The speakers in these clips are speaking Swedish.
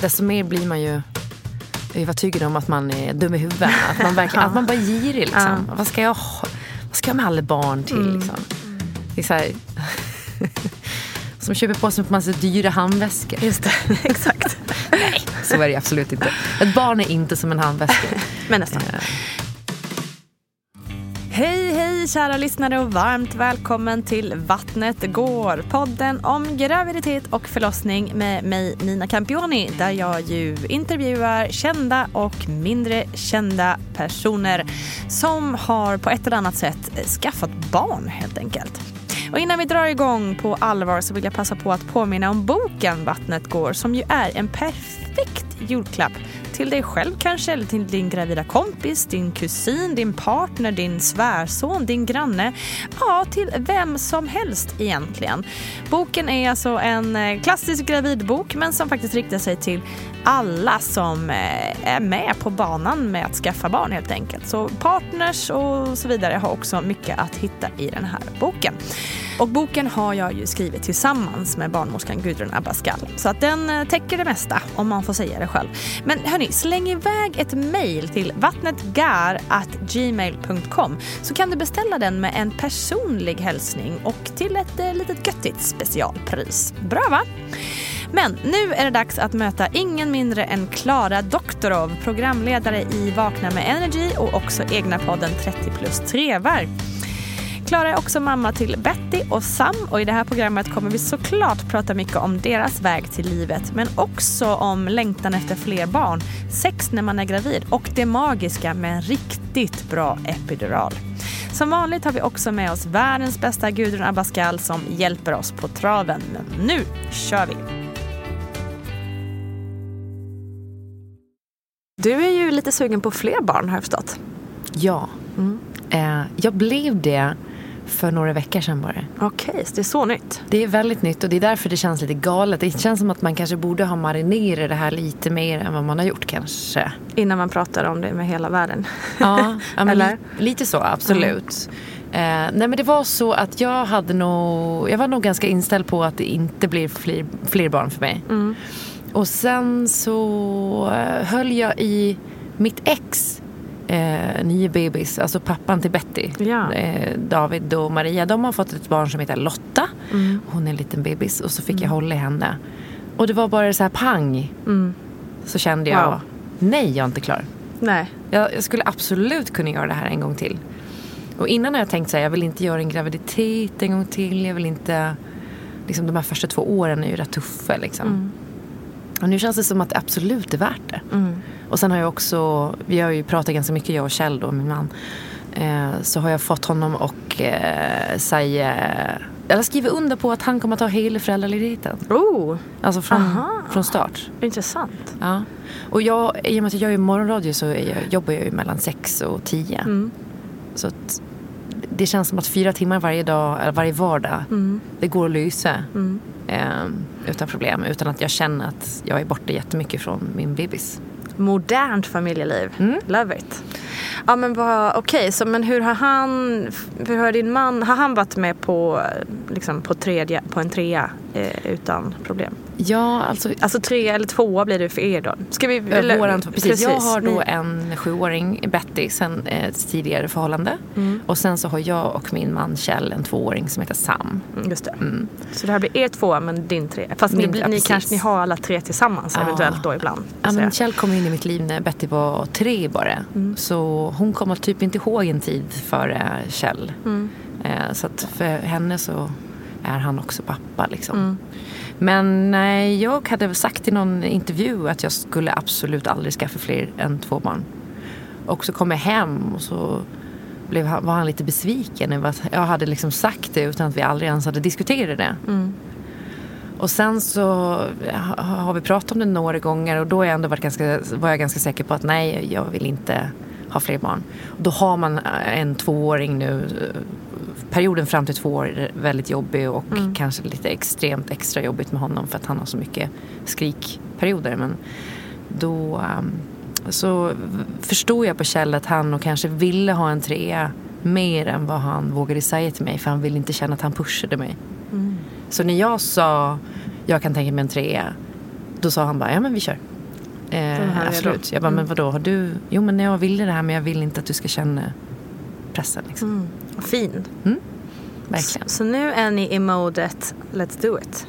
Desto mer blir man ju övertygad om att man är dum i huvudet. Att man, verkligen, att man bara är girig. Liksom. Vad, ska jag, vad ska jag med alla barn till? Liksom? Det är så här, som köper på sig en massa dyra handväskor. Just det, exakt. Nej, så är det absolut inte. Ett barn är inte som en handväska. Men nästan. Hej, kära lyssnare och varmt välkommen till Vattnet går. Podden om graviditet och förlossning med mig Nina Campioni där jag ju intervjuar kända och mindre kända personer som har på ett eller annat sätt skaffat barn helt enkelt. Och innan vi drar igång på allvar så vill jag passa på att påminna om boken Vattnet går som ju är en perfekt julklapp till dig själv kanske, eller till din gravida kompis, din kusin, din partner, din svärson, din granne. Ja, till vem som helst egentligen. Boken är alltså en eh, klassisk gravidbok men som faktiskt riktar sig till alla som eh, är med på banan med att skaffa barn helt enkelt. Så partners och så vidare har också mycket att hitta i den här boken. Och boken har jag ju skrivit tillsammans med barnmorskan Gudrun Abascal. Så att den eh, täcker det mesta om man får säga det själv. Men hörni, släng iväg ett mejl till vattnetgar.gmail.com så kan du beställa den med en personlig hälsning och till ett eh, litet göttigt specialpris. Bra va? Men nu är det dags att möta ingen mindre än Klara Doktorov, programledare i Vakna med Energy och också egna podden 30 plus trevar. Klara är också mamma till Betty och Sam och i det här programmet kommer vi såklart prata mycket om deras väg till livet men också om längtan efter fler barn, sex när man är gravid och det magiska med en riktigt bra epidural. Som vanligt har vi också med oss världens bästa Gudrun Abascal som hjälper oss på traven. Men nu kör vi! Du är ju lite sugen på fler barn har jag förstått. Ja. Eh, jag blev det för några veckor sedan bara. Okej, så det är så nytt. Det är väldigt nytt och det är därför det känns lite galet. Det känns som att man kanske borde ha marinerat det här lite mer än vad man har gjort kanske. Innan man pratar om det med hela världen. Ja, Eller? li- lite så, absolut. Eh, nej men det var så att jag hade nog, jag var nog ganska inställd på att det inte blir fler, fler barn för mig. Och sen så eh, höll jag i mitt ex eh, nio bebis, alltså pappan till Betty, Ja. eh, David och Maria. De har fått ett barn som heter Lotta. Mm. Hon är en liten bebis och så fick jag hålla i henne. Och det var bara så här pang. Så kände jag, Mm. Wow. nej jag är inte klar. Nej. Jag, jag skulle absolut kunna göra det här en gång till. Och innan har jag tänkt så här, jag vill inte göra en graviditet en gång till. Jag vill inte, liksom de här första två åren är ju rätt tuffa liksom. Och nu känns det som att det absolut är värt det. Och sen har jag också, vi har ju pratat ganska mycket jag och Kjell då, min man. Eh, så har jag fått honom och eh, säga, eller skriva under på att han kommer att ta hela föräldraledigheten. Oh, Alltså från, Aha. från start. intressant. Ja. Och jag, i och med att jag är morgonradio så jag, jobbar jag ju mellan sex och tio. Mm. Så att det känns som att fyra timmar varje dag, eller varje vardag, Mm. det går att lösa. Eh, utan problem. Utan att jag känner att jag är borta jättemycket från min bebis. Modernt familjeliv. Mm. Love it. Ja men vad, okej, så men hur har han, hur har din man, har han varit med på, liksom på, tredje, på en trea eh, utan problem? Ja, alltså Alltså tre eller tvåa blir det för er då? Ska vi, eller- Våran, precis. Jag har då ni- en sjuåring, Betty, sen ett tidigare förhållande. Mm. Och sen så har jag och min man Kjell en tvååring som heter Sam. Mm, Just det. Så det här blir er tvåa men din tre. Fast ni, Min blir- trea, ni precis. kanske ni har alla tre tillsammans Ja. eventuellt då ibland. Ja, men Kjell kom in i mitt liv när Betty var tre bara. Så hon kommer typ inte ihåg en tid före Kjell. Eh, Så att för henne så är han också pappa liksom. Men nej, jag hade sagt i någon intervju att jag skulle absolut aldrig skaffa fler än två barn. Och så kom jag hem och så blev han, var han lite besviken över att jag hade liksom sagt det utan att vi aldrig ens hade diskuterat det. Och sen så ha- har vi pratat om det några gånger och då jag ändå varit ganska, var jag ganska säker på att nej, jag vill inte ha fler barn. Och då har man en tvååring nu. Perioden fram till två år är väldigt jobbig och kanske lite extremt extra jobbigt med honom för att han har så mycket skrikperioder. Men då um, så förstod jag på Kjell att han och kanske ville ha en trea mer än vad han vågade säga till mig för han ville inte känna att han pushade mig. Så när jag sa jag kan tänka mig en trea då sa han bara ja men vi kör. Eh, absolut. Jag bara men vadå har du? Jo men jag ville det här men jag vill inte att du ska känna pressen liksom. Fin. Verkligen. Så nu är ni i modet let's do it.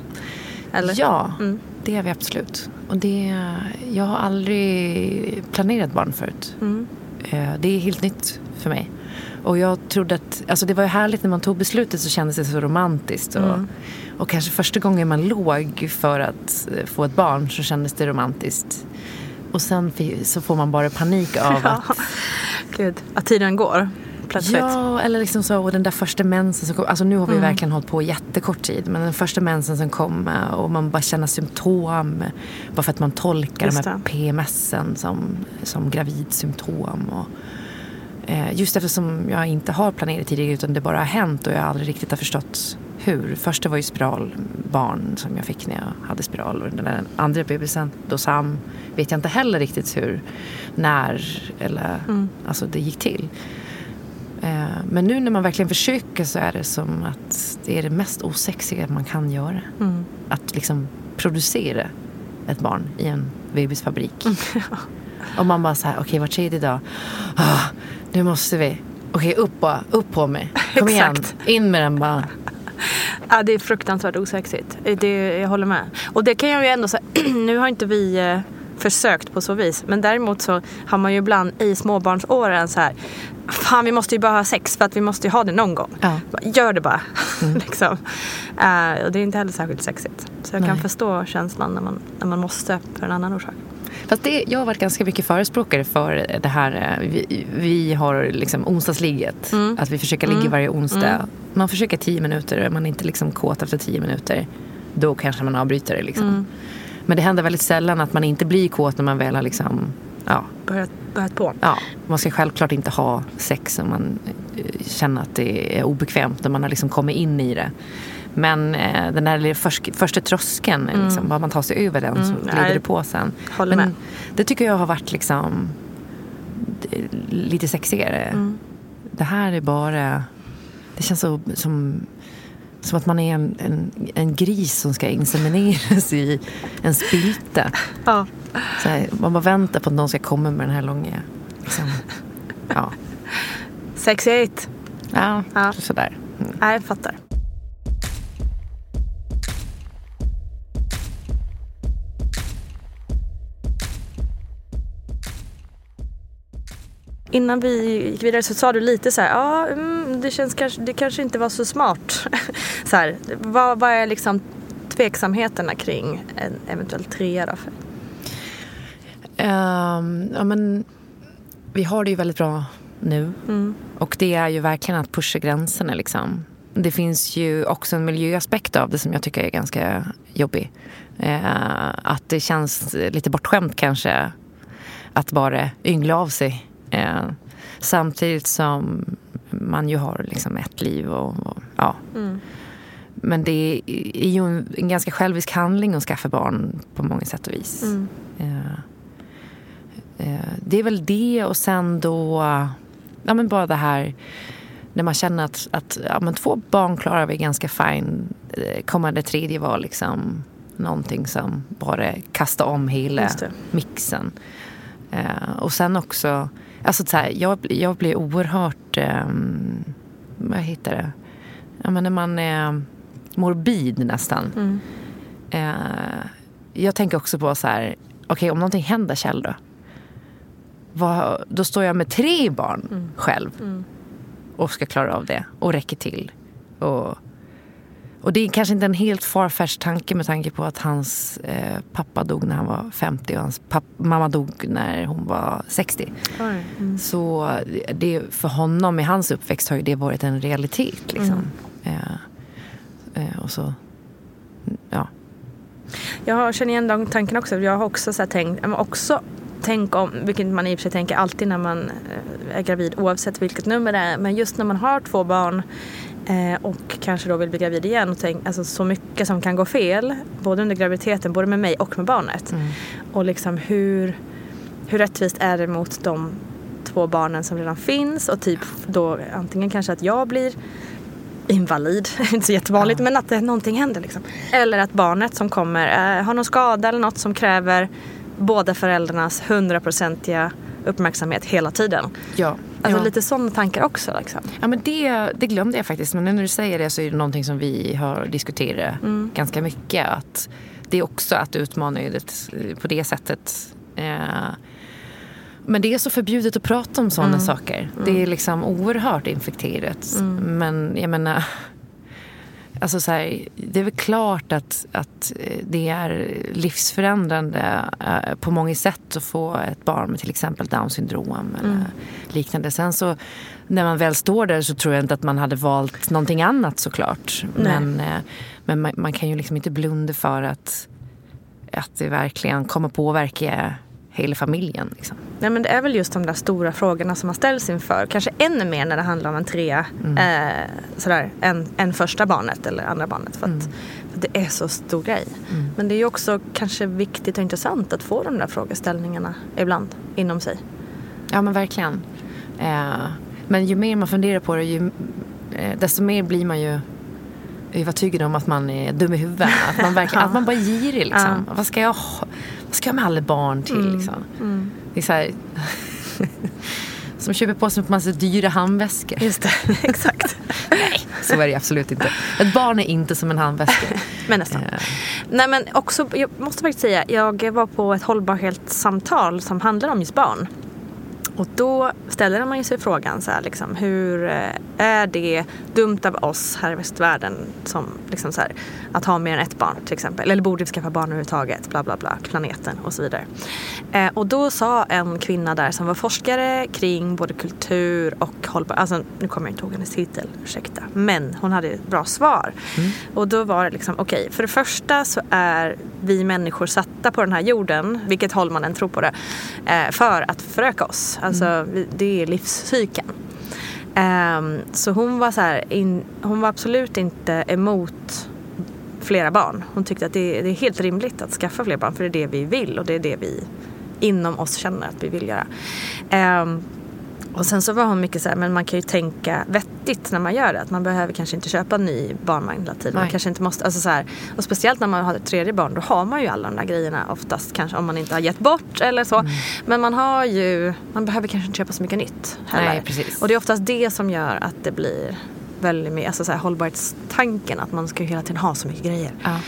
Eller? Ja, Mm. det är vi absolut. Och det, jag har aldrig planerat barn förut. Mm. Eh, Det är helt nytt för mig. Och jag trodde att, alltså det var ju härligt när man tog beslutet så kändes det så romantiskt. Och, Mm. och kanske första gången man låg för att eh, få ett barn så kändes det romantiskt. Och sen så får man bara panik av att Gud, att tiden går plötsligt. Ja, eller liksom så, och den där första mensen som kom. Alltså nu har vi Mm. verkligen hållit på jättekort tid. Men den första mensen som kom eh, och man bara känner symptom. Bara för att man tolkar Just de här. PMSen som, som gravidsymptom. Och, eh, just eftersom jag inte har planerat tidigare utan det bara har hänt och jag aldrig riktigt har förstått hur. Första var ju spiralbarn som jag fick när jag hade spiral. Och den andra bebisen, då Sam, vet jag inte heller riktigt hur, när eller alltså det gick till. Eh, Men nu när man verkligen försöker så är det som att det är det mest osexiga man kan göra. Att liksom producera ett barn i en bebisfabrik. Och man bara så här, okej var tredje dag, ah, nu måste vi, okej upp bara, upp på mig, kom igen, in med den bara. Ja, det är fruktansvärt osexigt. Det, jag håller med. Och det kan jag ju ändå säga, nu har inte vi eh, försökt på så vis. Men däremot så har man ju ibland i småbarnsåren så här, fan vi måste ju bara ha sex för att vi måste ju ha det någon gång. Ja. Gör det bara. liksom. Eh, och det är inte heller särskilt sexigt. Så jag kan Nej. förstå känslan när man, när man måste för en annan orsak. Fast det, jag har varit ganska mycket förespråkare för det här. eh, Vi, vi har liksom onsdagsligget. Att vi försöker ligga varje onsdag. Man försöker tio minuter. Är man inte liksom kåt efter tio minuter. Då kanske man avbryter det. Liksom. Men det händer väldigt sällan att man inte blir kåt när man väl har liksom, ja, Börjat, börjat på. ja, man ska självklart inte ha sex om man eh, känner att det är obekvämt när man har liksom kommit in i det. Men eh, den där först, första tröskeln, mm. liksom, bara man tar sig över den så glider nej. det på sen. Håller Men med. det tycker jag har varit liksom lite sexigare. Mm. Det här är bara, det känns så, som som att man är en, en, en gris som ska insemineras i en spilte. Ja. Så här, man bara väntar på att någon ska komma med den här långa... Liksom, ja, Sexigt. ja, Ja. sådär. Mm. Nej, jag fattar. Innan vi gick vidare så sa du lite så här, ja, mm, det, känns kanske, det kanske inte var så smart. så här, vad, vad är liksom tveksamheterna kring en eventuell trea då? För? Ehm, ja, men, vi har det ju väldigt bra nu. Och det är ju verkligen att pusha gränserna. Liksom. Det finns ju också en miljöaspekt av det som jag tycker är ganska jobbig. Eh, att det känns lite bortskämt kanske att bara yngla av sig. Eh, samtidigt som man ju har liksom ett liv. Och, och, ja. Men det är ju en, en ganska självisk handling att skaffa barn på många sätt och vis. Eh, eh, det är väl det och sen då ja, men bara det här när man känner att, att ja, men två barn klarar vi ganska fine. Eh, Kommande tredje var liksom någonting som bara kastar om hela mixen. Eh, och sen också, alltså så här, jag, jag blir oerhört, eh, vad heter det, ja, men när man är morbid nästan. Eh, jag tänker också på så här, okej om någonting händer Kjell då? Vad, då står jag med tre barn själv och ska klara av det och räcker till. Och, och det är kanske inte en helt farfetched tanke med tanke på att hans eh, pappa dog när han var 50 och hans mamma dog när hon var 60. Så det, för honom i hans uppväxt har ju det varit en realitet. Liksom. Eh, eh, och så, ja. Jag känner igen den tanken också. Jag har också så tänkt, också tänk om, vilket man i och för sig tänker alltid när man eh, är gravid oavsett vilket nummer det är. Men just när man har två barn eh, och kanske då vill bli gravid igen och tänk, alltså så mycket som kan gå fel. Både under graviditeten, både med mig och med barnet. Och liksom hur, hur rättvist är det mot de två barnen som redan finns och typ då antingen kanske att jag blir invalid, inte så jättevanligt, men att det, någonting händer liksom. Eller att barnet som kommer eh, har någon skada eller något som kräver båda föräldrarnas hundraprocentiga uppmärksamhet hela tiden. Ja. Alltså ja. lite sådana tankar också liksom. Ja, men det, det glömde jag faktiskt. Men när du säger det så är det någonting som vi har diskuterat ganska mycket. Att det är också att utmana det på det sättet. Eh, men det är så förbjudet att prata om sådana saker. Det är liksom oerhört infekterat. Men jag menar... Alltså så här, det är väl klart att, att eh, det är livsförändrande eh, på många sätt att få ett barn med till exempel Downs syndrom eller liknande. Sen så när man väl står där så tror jag inte att man hade valt någonting annat såklart. Men, eh, men man, man kan ju liksom inte blunda för att, att det verkligen kommer påverka hela familjen. Liksom. Nej, men det är väl just de där stora frågorna som man ställs inför. Kanske ännu mer när det handlar om en trea eh, sådär, än, än första barnet eller andra barnet. För att, för att det är så stor grej. Men det är ju också kanske viktigt och intressant att få de där frågeställningarna ibland inom sig. Ja men verkligen. Eh, men ju mer man funderar på det ju, eh, desto mer blir man ju övertygad om att man är dum i huvudet. Att man, verkligen, att man bara är girig. Liksom. Vad, ska jag, vad ska jag med alla barn till? Liksom? Det är så här, som köper på sig en massa dyra handväskor. Just det, exakt. Nej, så är det absolut inte. Ett barn är inte som en handväska. Men nästan. Eh, Nej men också, jag måste faktiskt säga, jag var på ett hållbarhetssamtal som handlar om just barn. Och då ställer man ju sig frågan så här, liksom, hur eh, är det dumt av oss här i västvärlden som, liksom så här, att ha mer än ett barn till exempel. Eller borde vi skaffa barn överhuvudtaget, bla bla bla, planeten och så vidare. Eh, och då sa en kvinna där som var forskare kring både kultur och hållbar, alltså nu kommer jag inte ihåg hennes titel, ursäkta. Men hon hade ett bra svar. Och då var det liksom, okej, för det första så är vi människor satta på den här jorden, vilket håll man än tror på det, eh, för att föröka oss. Alltså vi- det är livscykeln. Ehm, så hon var så här, in, hon var absolut inte emot flera barn. Hon tyckte att det, det är helt rimligt att skaffa fler barn för det är det vi vill och det är det vi inom oss känner att vi vill göra. Ehm, Och sen så var hon mycket så här, men man kan ju tänka vettigt när man gör det. Att man behöver kanske inte köpa en ny barnvagn hela tiden. Man kanske inte måste, alltså så här, och speciellt när man har ett tredje barn, då har man ju alla de där grejerna oftast. Kanske om man inte har gett bort eller så. Mm. Men man har ju, man behöver kanske inte köpa så mycket nytt heller. Nej, precis. Och det är oftast det som gör att det blir väldigt mycket, alltså så här, hållbarhetstanken att man ska ju hela tiden ha så mycket grejer. Ja.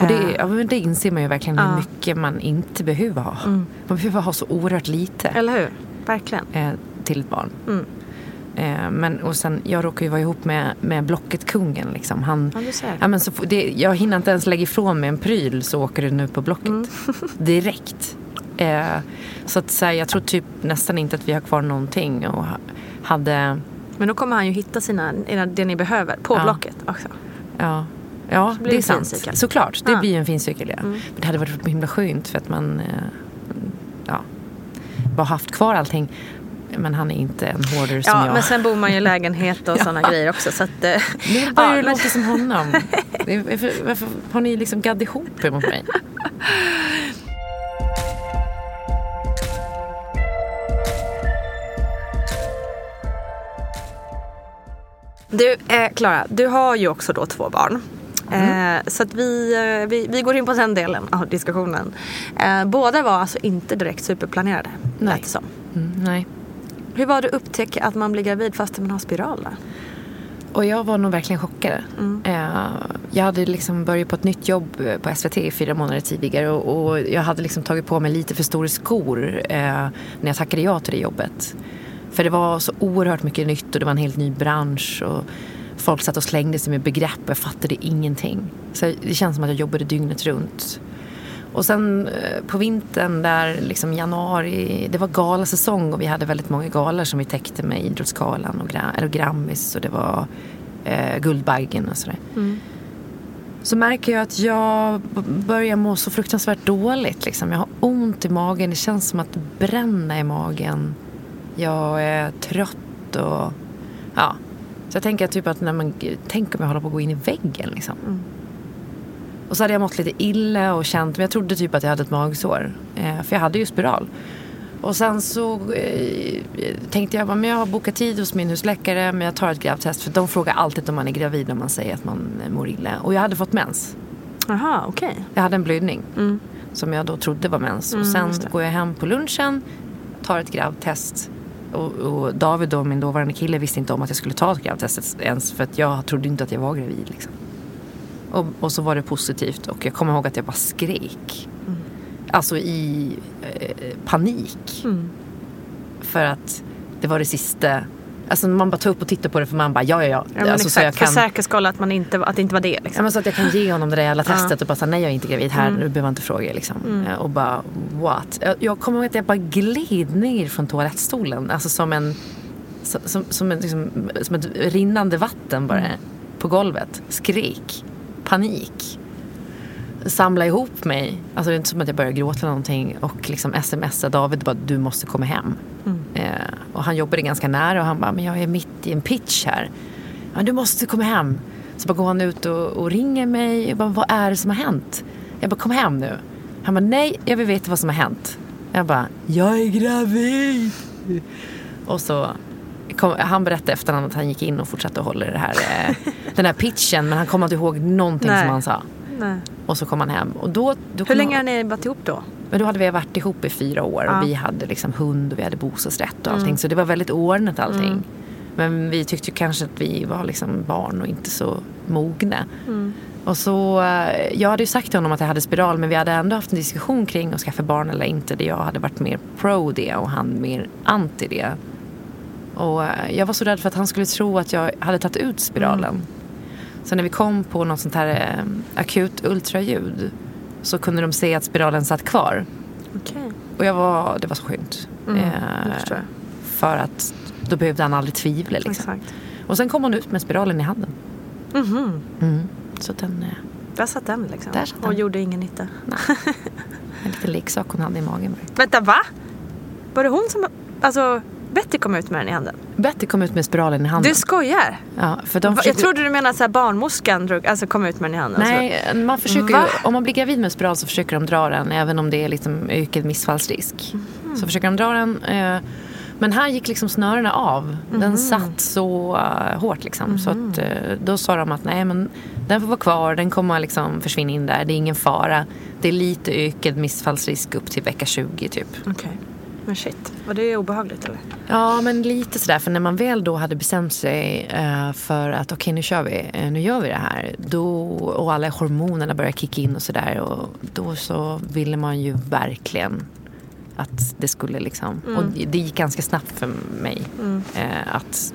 Och det, Eh. ja, men det inser man ju verkligen. Mm. hur mycket man inte behöver ha. Man behöver ha så oerhört lite Eller hur? Verkligen. eh, till ett barn. Mm. Eh, men, och sen, jag råkar ju vara ihop med, med Blocket-kungen. Liksom. Han, Ja, du ser. ja, men så, det, jag hinner inte ens lägga ifrån mig en pryl så åker det nu på Blocket. Mm. Direkt. Eh, så att, så här, jag tror typ nästan inte att vi har kvar någonting. Och ha- hade... Men då kommer han ju hitta sina, det ni behöver på Ja. Blocket också. Ja, ja det det är sant. Såklart, det Ja. blir en fin cykel. Ja. Men det hade varit himla skönt för att man eh, bara haft kvar allting. Men han är inte en hoarder som Ja, jag. men sen bor man ju i lägenhet och sådana grejer också. Så att, eh, Nu börjar ja, det låta som honom. Det Varför, varför har ni liksom gadd ihop er mot mig? Du, eh, Klara, du har ju också då två barn. Mm. Eh, så att vi, eh, vi, vi går in på den delen av diskussionen. Eh, båda var alltså inte direkt superplanerade. Nej. lät det som. Mm, nej. Hur var det att upptäcka att man blir gravid fast man har spiral? Då? Och jag var nog verkligen chockad. Mm. Eh, jag hade liksom börjat på ett nytt jobb på SVT fyra månader tidigare och, och jag hade liksom tagit på mig lite för stora skor eh, när jag tackade ja till det jobbet. För det var så oerhört mycket nytt och det var en helt ny bransch. Och folk satt och slängde sig med begrepp och jag fattade ingenting. Så det känns som att jag jobbade dygnet runt. Och sen eh, på vintern där, liksom januari, det var galasäsong och vi hade väldigt många galor som vi täckte med Idrottsgalan och, gra- Grammis och det var eh, Guldbaggen och sådär. Så märker jag att jag börjar må så fruktansvärt dåligt. Liksom. Jag har ont i magen, det känns som att det bränner i magen. Jag är trött och ja. Så jag tänker typ att när man, tänk om jag håller på att gå in i väggen liksom. Och så hade jag mått lite illa och känt, men jag trodde typ att jag hade ett magsår. Eh, för jag hade ju spiral. Och sen så eh, tänkte jag, men jag har bokat tid hos min husläkare men jag tar ett gravtest. För de frågar alltid om man är gravid när man säger att man eh, mår illa. Och jag hade fått mens. Jaha, okej. Jag hade en blödning. Som jag då trodde var mens. och sen går jag hem på lunchen, tar ett gravtest. Och, och David och min dåvarande kille visste inte om att jag skulle ta ett gravtest ens. För att jag trodde inte att jag var gravid. Liksom. Och, och så var det positivt och jag kommer ihåg att jag bara skrek. Alltså i eh, panik. För att det var det sista. Alltså man bara tar upp och tittar på det för man bara ja ja ja. Ja, alltså, så exakt, jag för kan, säkerhets skull att, man inte, att det inte var det. ja, Liksom. men så att jag kan ge honom det där jävla testet och bara säga nej jag är inte gravid här, Mm. nu behöver jag inte fråga liksom. Eh, Och bara what? Jag, jag kommer ihåg att jag bara gled ner från toalettstolen. Alltså som en som, som, som, en, liksom, som ett rinnande vatten bara Mm. på golvet. Skrik. Panik. Samla ihop mig. Alltså det är inte som att jag började gråta eller någonting. Och liksom smsa David bara du måste komma hem. Mm. Eh, och han jobbade ganska nära och han bara men jag är mitt i en pitch här. Ja, du måste komma hem. Så bara går han ut och, och ringer mig. Jag bara, vad är det som har hänt? Jag bara, kom hem nu. Han bara, nej, jag vill veta vad som har hänt. Jag bara, jag är gravid. Och så kom, han berättade efterhand att han gick in och fortsatte att hålla det här, eh, den här pitchen. Men han kom inte ihåg någonting Nej. som han sa. Nej. Och så kom han hem. Och då, då Hur länge har ni varit ihop då? men då hade vi varit ihop i fyra år Ja. och vi hade liksom hund och vi hade bostadsrätt och allting. Så det var väldigt ordnat allting. Men vi tyckte kanske att vi var liksom barn och inte så mogna. Och så, eh, jag hade ju sagt till honom att jag hade spiral men vi hade ändå haft en diskussion kring att skaffa barn eller inte. Där jag hade varit mer pro det och han mer anti det. Och eh, jag var så rädd för att han skulle tro att jag hade tagit ut spiralen. Så när vi kom på något sånt här eh, akut ultraljud så kunde de se att spiralen satt kvar. Okej. Och jag var, det var så skönt. Mm, Eh, för att då behövde han aldrig tvivla. Liksom. Exakt. Och sen kom hon ut med spiralen i handen. Mhm. Mm. Så den, eh, Där satt den liksom. Där satt Och den. gjorde ingen nytta. en liten leksak hon hade i magen. Vänta, va? Var det hon som... Alltså, Betty kom ut med den i handen? Betty kom ut med spiralen i handen. Du skojar? ja, för de Va- Jag trodde du menade att barnmorskan drog, alltså kom ut med den i handen. Nej, man försöker ju, om man blir gravid med spiral så försöker de dra den även om det är liksom ökad missfallsrisk. Mhm. Så försöker de dra den. Eh, Men här gick liksom snörena av. Den Mhm. satt så uh, hårt liksom. Så att, uh, då sa de att nej men den får vara kvar, den kommer liksom försvinna in där. Det är ingen fara. Det är lite ökad missfallsrisk upp till vecka 20 typ. Okej. Men shit, var det obehagligt eller? Ja, men lite sådär. För när man väl då hade bestämt sig eh, för att okej, nu kör vi. eh, nu gör vi det här. Då, och alla hormonerna började kicka in och sådär. Och då så ville man ju verkligen att det skulle liksom... Och det gick ganska snabbt för mig eh, att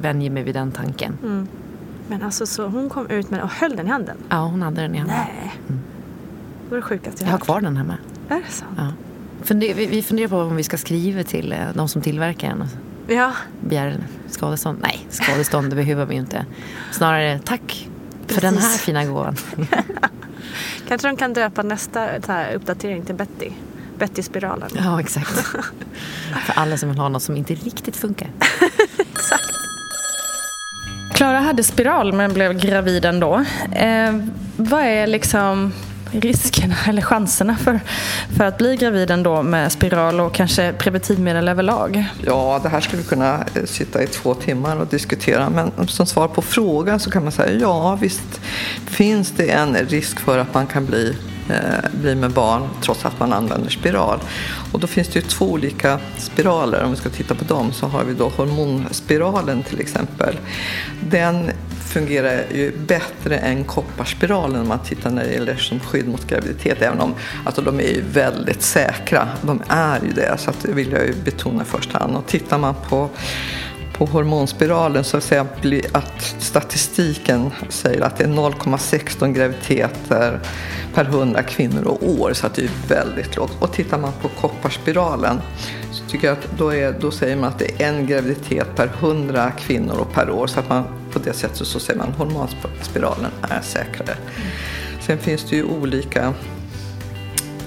vänja mig vid den tanken. Men alltså så hon kom ut med och höll den i handen? Ja, hon hade den i handen. Nej. Det var det sjukaste Jag har hört. kvar den hemma. Är det sant? Ja. Funder, vi, funderar på om vi ska skriva till eh, de som tillverkar den. och Ja. begär skadestånd. Nej, skadestånd det behöver vi ju inte. Snarare tack för den här Precis. fina gåvan. Kanske de kan döpa nästa uppdatering till Betty. Betty-spiralen. Ja, exakt. för alla som vill ha något som inte riktigt funkar. Klara hade spiral men blev gravid ändå. Eh, vad är liksom riskerna eller chanserna för, för att bli gravid ändå med spiral och kanske preventivmedel överlag? Ja, det här skulle vi kunna eh, sitta i två timmar och diskutera. Men eh, som svar på frågan så kan man säga ja, visst finns det en risk för att man kan bli, Eh, blir med barn trots att man använder spiral. Och då finns det ju två olika spiraler. Om vi ska titta på dem så har vi då hormonspiralen till exempel. Den fungerar ju bättre än kopparspiralen om man tittar när det gäller som skydd mot graviditet. Även om alltså, de är ju väldigt säkra. De är ju det, så att det vill jag ju betona i första hand. Och tittar man på på hormonspiralen så säger jag att statistiken säger att det är 0,16 graviditeter per 100 kvinnor och år så att det är väldigt lågt. Och tittar man på kopparspiralen så tycker jag att då, är, då säger man att det är en graviditet per 100 kvinnor och per år så att man på det sättet så säger man att hormonspiralen är säkrare. Sen finns det ju olika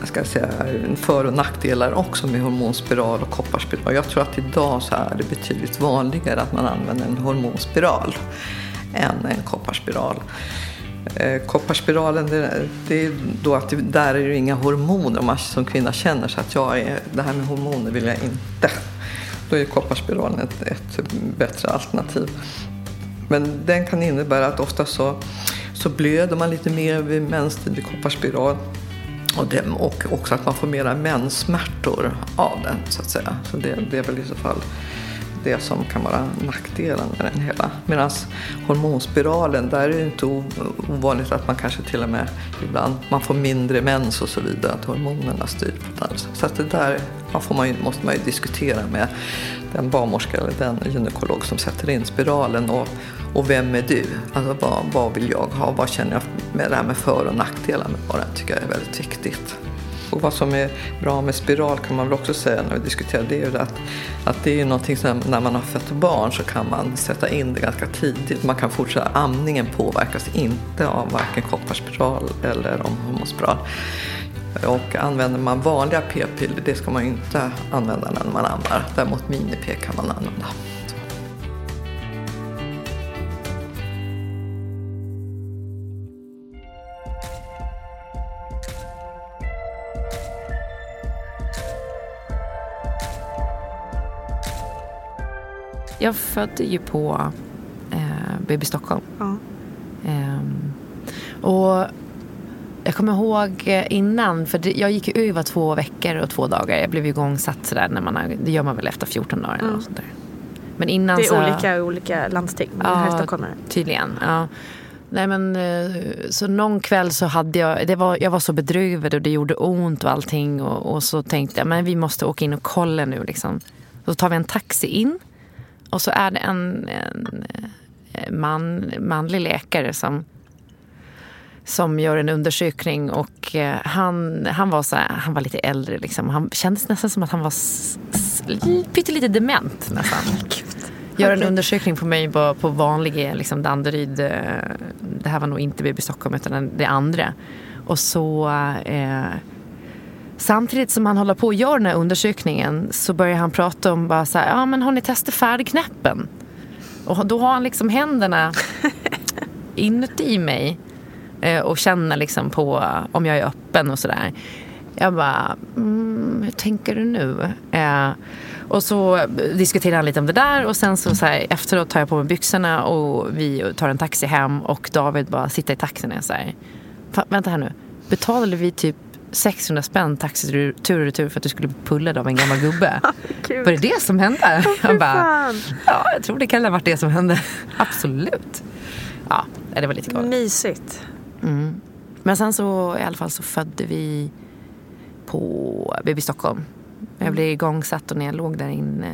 ska säga, för och nackdelar också med hormonspiral och kopparspiral. Jag tror att idag så är det betydligt vanligare att man använder en hormonspiral än en kopparspiral. Eh, kopparspiralen, det, det är då att det, där är det inga hormoner. Om man som kvinna känner sig att jag är, det här med hormoner vill jag inte. Då är kopparspiralen ett, ett bättre alternativ. Men den kan innebära att ofta så, så blöder man lite mer vid menstid vid kopparspiral. Och, det, och också att man får mera menssmärtor av den så att säga. Så det, det är väl i så fall det som kan vara nackdelen med den hela. Medan hormonspiralen, där är det inte ovanligt att man kanske till och med ibland man får mindre mens och så vidare, att hormonerna styr på det. Så att det där man får man ju, måste man ju diskutera med den barnmorska eller den gynekolog som sätter in spiralen och, och vem är du? Alltså vad, vad vill jag ha? Vad känner jag med det här med för och nackdelar med vad tycker jag är väldigt viktigt. Och vad som är bra med spiral kan man väl också säga när vi diskuterar det är ju att, att det är någonting som när man har fött barn så kan man sätta in det ganska tidigt. Man kan fortsätta, amningen påverkas inte av varken kopparspiral eller om hormonspiral. Och använder man vanliga p-piller, det ska man ju inte använda när man ammar. Däremot mini-p kan man använda. Jag födde ju på eh, BB Stockholm. Ja. Ehm, och jag kommer ihåg eh, innan, för det, jag gick ju över två veckor och två dagar. Jag blev ju igångsatt sådär, när man har, det gör man väl efter 14 dagar eller något sånt där. Men innan Det är så, olika olika landsting. Men här i Stockholm. Tydligen, ja. Nej men eh, så någon kväll så hade jag, det var, jag var så bedrövad och det gjorde ont och allting och, och så tänkte jag men vi måste åka in och kolla nu liksom. Så tar vi en taxi in och så är det en, en eh, man, manlig läkare som som gör en undersökning och eh, han, han, var så här, han var lite äldre. Liksom. Han kändes nästan som att han var s- s- pyttelite dement nästan. Gör en undersökning på mig på, på vanlig liksom Danderyd. eh, Det här var nog inte BB Stockholm utan det andra. Och så eh, samtidigt som han håller på och gör den här undersökningen så börjar han prata om bara så här, ja men har ni testat färdknäppen? Och då har han liksom händerna inuti mig eh, och känner liksom på om jag är öppen och sådär. Jag bara, mm, hur tänker du nu? Eh, och så diskuterar han lite om det där och sen så, så här, efteråt tar jag på mig byxorna och vi tar en taxi hem och David bara sitter i taxin och är så här, "Fa- vänta här nu, betalade vi typ 600 spänn taxitur tur och retur för att du skulle bli pullad av en gammal gubbe? Gud. Var det det som hände? Han bara, fan. ja jag tror det kan ha varit det som hände. Absolut. Ja, det var lite galet. Mysigt. Men sen så i alla fall så födde vi på BB Stockholm. Jag blev igångsatt och när jag låg där inne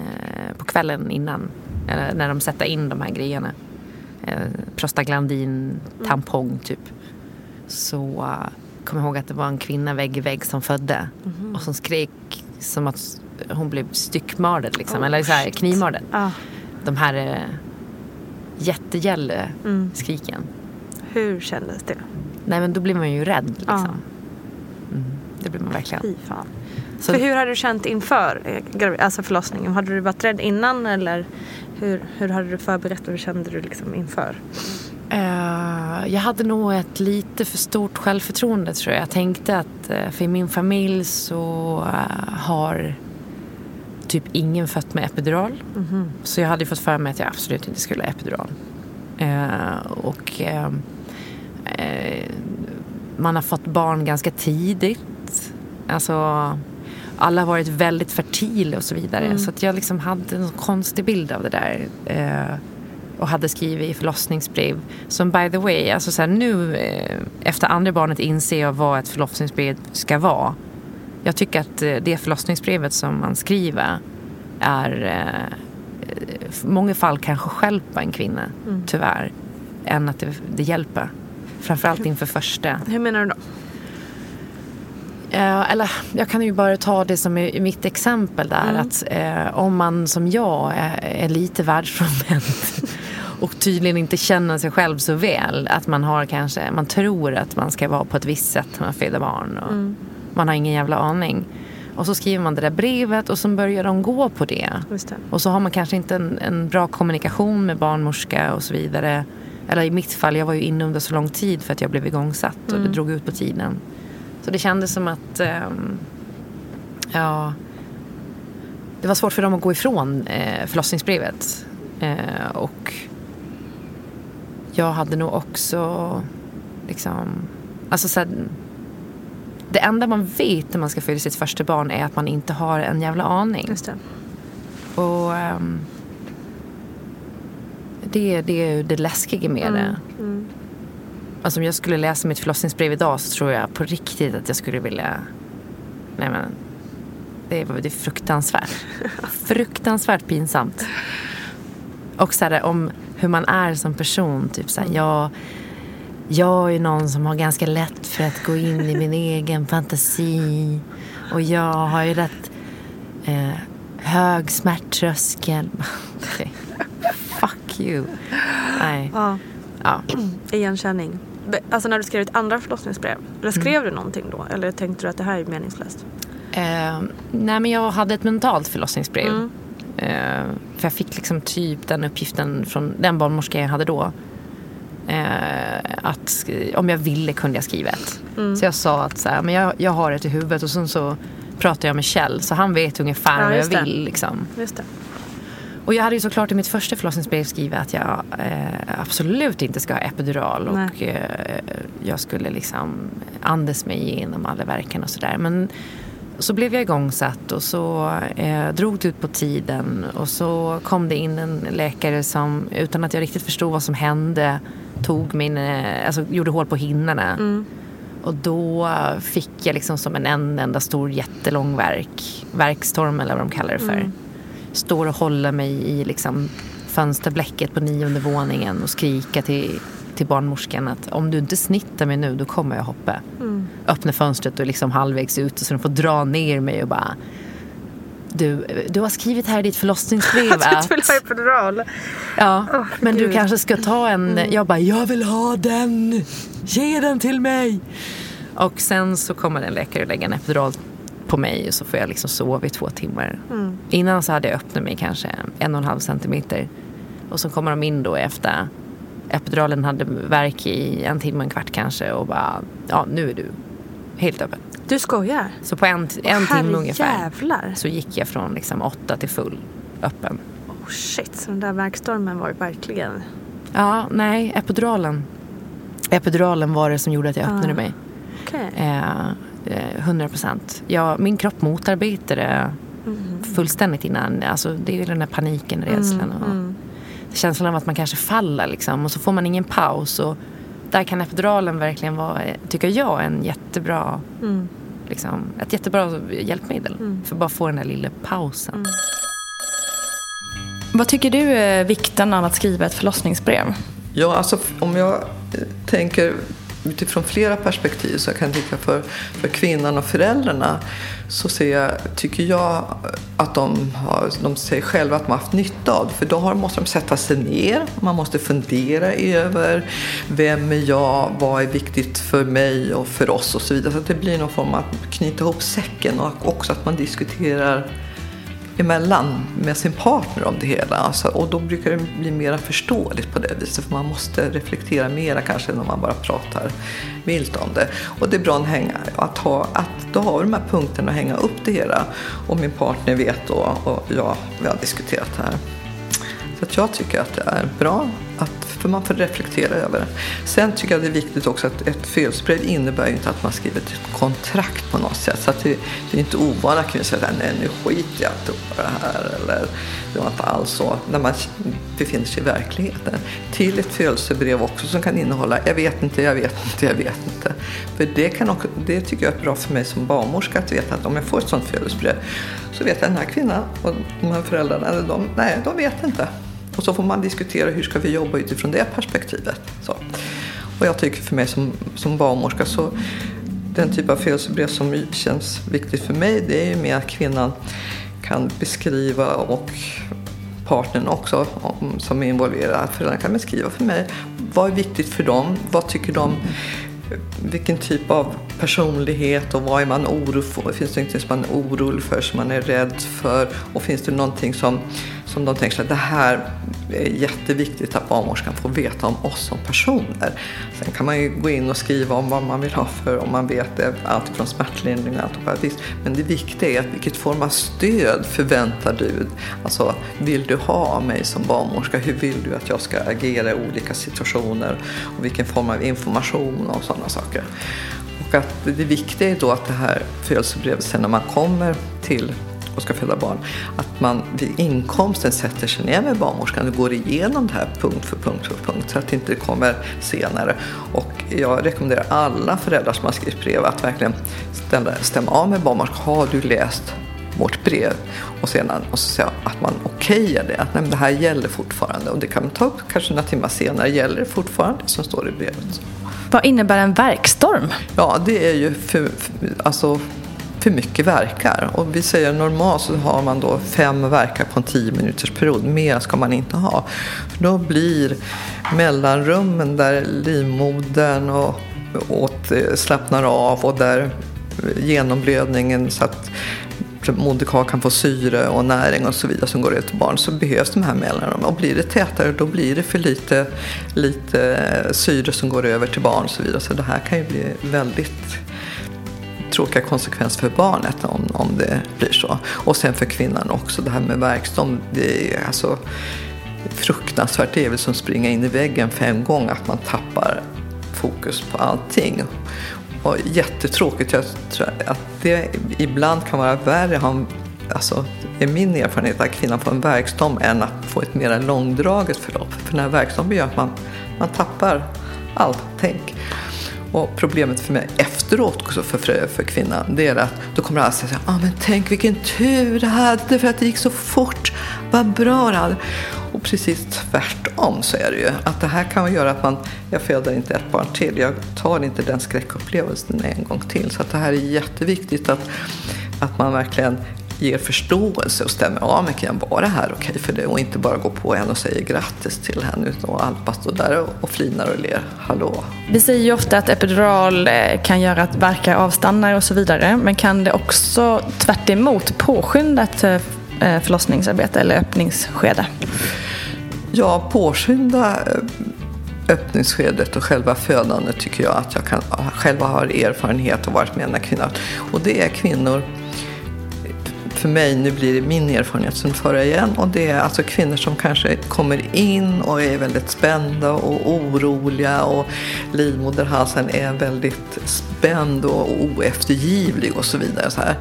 på kvällen innan, när de sätter in de här grejerna, eh, prostaglandin, tampong typ, så kom jag ihåg att det var en kvinna vägg i vägg som födde och som skrek som att hon blev styckmördad liksom, eller så här, knivmördad. Ja. De här eh, jättegälle skriken. Hur kändes det? Nej men då blir man ju rädd liksom. Ja. Mm, det blir man verkligen. Fy fan. Så, För hur hade du känt inför eh, alltså förlossningen? Hade du varit rädd innan eller hur, hur hade du förberett och hur kände du liksom inför? Eh, jag hade nog ett lite för stort självförtroende tror jag. Jag tänkte att eh, för i min familj så eh, har typ ingen fött med epidural. Så jag hade fått för mig att jag absolut inte skulle ha epidural. Och man har fått barn ganska tidigt. Alltså, alla har varit väldigt fertila och så vidare. Så att jag liksom hade en konstig bild av det där. Eh, och hade skrivit i förlossningsbrev. Som by the way, alltså så här, nu eh, efter andra barnet inser jag vad ett förlossningsbrev ska vara. Jag tycker att eh, det förlossningsbrevet som man skriver är eh, i många fall kanske stjälpa en kvinna, tyvärr, än att det, det hjälper. Framförallt inför första. Hur menar du då? Eh, eller jag kan ju bara ta det som är mitt exempel där. Att eh, om man som jag är, är lite världsfrånvänd och tydligen inte känner sig själv så väl. Att man har kanske, man tror att man ska vara på ett visst sätt när man föder barn. Och Man har ingen jävla aning. Och så skriver man det där brevet och så börjar de gå på det. Det. Och så har man kanske inte en, en bra kommunikation med barnmorska och så vidare. Eller i mitt fall, jag var ju inne under så lång tid för att jag blev igångsatt och det drog ut på tiden. Så det kändes som att, ehm, ja, det var svårt för dem att gå ifrån eh, förlossningsbrevet. Eh, och jag hade nog också, liksom, alltså så här, det enda man vet när man ska föda sitt första barn är att man inte har en jävla aning. Just det. Och ehm, det, det är ju det läskiga med det. Alltså om jag skulle läsa mitt förlossningsbrev idag så tror jag på riktigt att jag skulle vilja... Nej men, det är, det är fruktansvärt. fruktansvärt pinsamt. Och så här, om hur man är som person. Typ så här, jag, jag är någon som har ganska lätt för att gå in i min egen fantasi. Och jag har ju rätt eh, hög smärttröskel. Fuck you. Nej. Ja, Ja. igenkänning. Alltså när du skrev ditt andra förlossningsbrev, eller skrev du någonting då? Eller tänkte du att det här är meningslöst? Eh, nej men jag hade ett mentalt förlossningsbrev. Eh, för jag fick liksom typ den uppgiften från den barnmorska jag hade då. Eh, att om jag ville kunde jag skriva ett. Så jag sa att så här, men jag, jag har ett i huvudet och sen så pratade jag med Kjell så han vet ungefär Ja, vad jag det. vill. Liksom. Just det. Och jag hade ju såklart i mitt första förlossningsbrev skrivit att jag eh, absolut inte ska ha epidural Nej. och eh, jag skulle liksom andas mig igenom alla verken och sådär. Men så blev jag igångsatt och så eh, drog det ut på tiden och så kom det in en läkare som utan att jag riktigt förstod vad som hände tog min, eh, alltså gjorde hål på hinnorna. Och då fick jag liksom som en, en enda stor jättelång verk, verkstorm eller vad de kallar det för. Står och håller mig i liksom fönsterblecket på nionde våningen och skrika till, till barnmorskan att om du inte snittar mig nu då kommer jag hoppa. Öppna fönstret och liksom halvvägs ut så de får dra ner mig och bara du, du har skrivit här i ditt förlossningsbrev att... Du vill ha epidural? Ja, Åh, men du Gud. Mm. kanske ska ta en... Jag bara, jag vill ha den! Ge den till mig! Och sen så kommer en läkare lägga en epidural på mig och så får jag liksom sova i två timmar. Mm. Innan så hade jag öppnat mig kanske en och en halv centimeter. Och så kommer de in då efter epiduralen hade verk i en timme, en kvart kanske och bara, ja nu är du Helt öppen. Du skojar? Så på en, en timme ungefär jävlar. så gick jag från liksom åtta till full öppen. Oh shit, så den där verkstormen var ju verkligen... Ja, nej, epiduralen. Epiduralen var det som gjorde att jag öppnade Ah. mig. Okej. Eh, eh, 100 procent. Ja, min kropp motarbetade Mm. fullständigt innan. Alltså, det är den där paniken, rädslan. och mm. Känslan av att man kanske faller liksom, och så får man ingen paus. Och där kan epiduralen verkligen vara, eh, tycker jag, en jättebra, Mm. liksom, ett jättebra hjälpmedel. För att bara få den där lilla pausen. Vad tycker du är vikten av att skriva ett förlossningsbrev? Ja, alltså om jag eh, tänker utifrån flera perspektiv så kan jag tycka för, för kvinnan och föräldrarna så ser jag, tycker jag att de, har, de säger själva att de har haft nytta av det. För då har, måste de sätta sig ner, man måste fundera över vem är jag, vad är viktigt för mig och för oss och så vidare. Så att det blir någon form av att knyta ihop säcken och också att man diskuterar emellan med sin partner om det hela. Alltså, och då brukar det bli mer förståeligt på det viset. För man måste reflektera mera kanske än om man bara pratar vilt om det. Och det är bra att, hänga, att, ha, att då har vi de här punkterna att hänga upp det hela. Och min partner vet då och jag, vi har diskuterat det här. Så att jag tycker att det är bra, att, för man får reflektera över det. Sen tycker jag det är viktigt också att ett födelsebrev innebär ju inte att man skriver ett kontrakt på något sätt. Så att det, det är inte ovanligt att kunna säga nej nu skiter jag i det här. Eller det var inte alls så. När man befinner sig i verkligheten. Till ett födelsebrev också som kan innehålla jag vet inte, jag vet inte, jag vet inte. För det, kan också, det tycker jag är bra för mig som barnmorska att veta att om jag får ett sånt födelsebrev så vet jag att den här kvinnan och de här föräldrarna, de, nej, de vet inte. Och så får man diskutera hur ska vi jobba utifrån det perspektivet. Så. Och jag tycker för mig som, som barnmorska så den typ av födelsebrev som känns viktigt för mig det är ju mer att kvinnan kan beskriva och partnern också om, som är involverad. Föräldrarna kan beskriva för mig vad är viktigt för dem, vad tycker de vilken typ av personlighet och vad är man orolig för? Finns det någonting som man är orolig för, som man är rädd för? Och finns det någonting som, som de tänker att det här är jätteviktigt att barnmorskan får veta om oss som personer. Sen kan man ju gå in och skriva om vad man vill ha för, om man vet det, allt från smärtlindring och allt. Men det viktiga är att vilket form av stöd förväntar du? Alltså, vill du ha mig som barnmorska? Hur vill du att jag ska agera i olika situationer? Och vilken form av information och sådana saker. Och att det viktiga är då att det här födelsebrevet sen när man kommer till och ska föda barn, att man vid inkomsten sätter sig ner med barnmorskan och går igenom det här punkt för punkt för punkt så att det inte kommer senare. Och jag rekommenderar alla föräldrar som har skrivit brev att verkligen ställa, stämma av med barnmorskan. Har du läst vårt brev? Och sedan och så säga att man okejar det, att nej, det här gäller fortfarande. Och det kan man ta upp kanske några timmar senare. Gäller det fortfarande som står i brevet? Vad innebär en verkstorm? Ja, det är ju för, för, alltså, för mycket verkar. Och vi säger normalt så har man då fem verkar på en tio minuters period. Mer ska man inte ha. För då blir mellanrummen där livmodern och, åt, eh, slappnar av och där genomblödningen så att moderkakan får syre och näring och så vidare som går ut till barn så behövs de här mellanrummen. Och blir det tätare då blir det för lite, lite eh, syre som går över till barn och så vidare. Så det här kan ju bli väldigt tråkiga konsekvenser för barnet om, om det blir så. Och sen för kvinnan också, det här med verkstorm. Det är alltså fruktansvärt. Det är väl som att springa in i väggen fem gånger, att man tappar fokus på allting. Och jättetråkigt. Jag tror att det ibland kan vara värre. Han, alltså, det är min erfarenhet att kvinnan får en verkstom än att få ett mer långdraget förlopp. För den här verkstommen gör att man, man tappar allt tänk. Och problemet för mig efteråt också för, för, kvinnan, det är att då kommer alla säga ah, men tänk vilken tur du hade för att det gick så fort. Vad bra det hade. Och precis tvärtom så är det ju. Att det här kan göra att man, jag föder inte ett barn till. Jag tar inte den skräckupplevelsen en gång till. Så att det här är jätteviktigt att, att man verkligen ger förståelse och stämmer av med kan vara det här okej okay för det och inte bara gå på henne och säger grattis till henne utan och Alpa står där och, flinar och ler. Hallå! Vi säger ju ofta att epidural eh, kan göra att verkar avstannar och så vidare. Men kan det också tvärt emot påskynda ett eh, förlossningsarbete eller öppningsskede? Ja, påskynda öppningsskedet och själva födandet tycker jag att jag kan, själva har erfarenhet och varit med när kvinnor. Och det är kvinnor för mig, nu blir det min erfarenhet som förra igen, och det är alltså kvinnor som kanske kommer in och är väldigt spända och oroliga och livmoderhalsen är väldigt spänd och oeftergivlig och så vidare. Så här.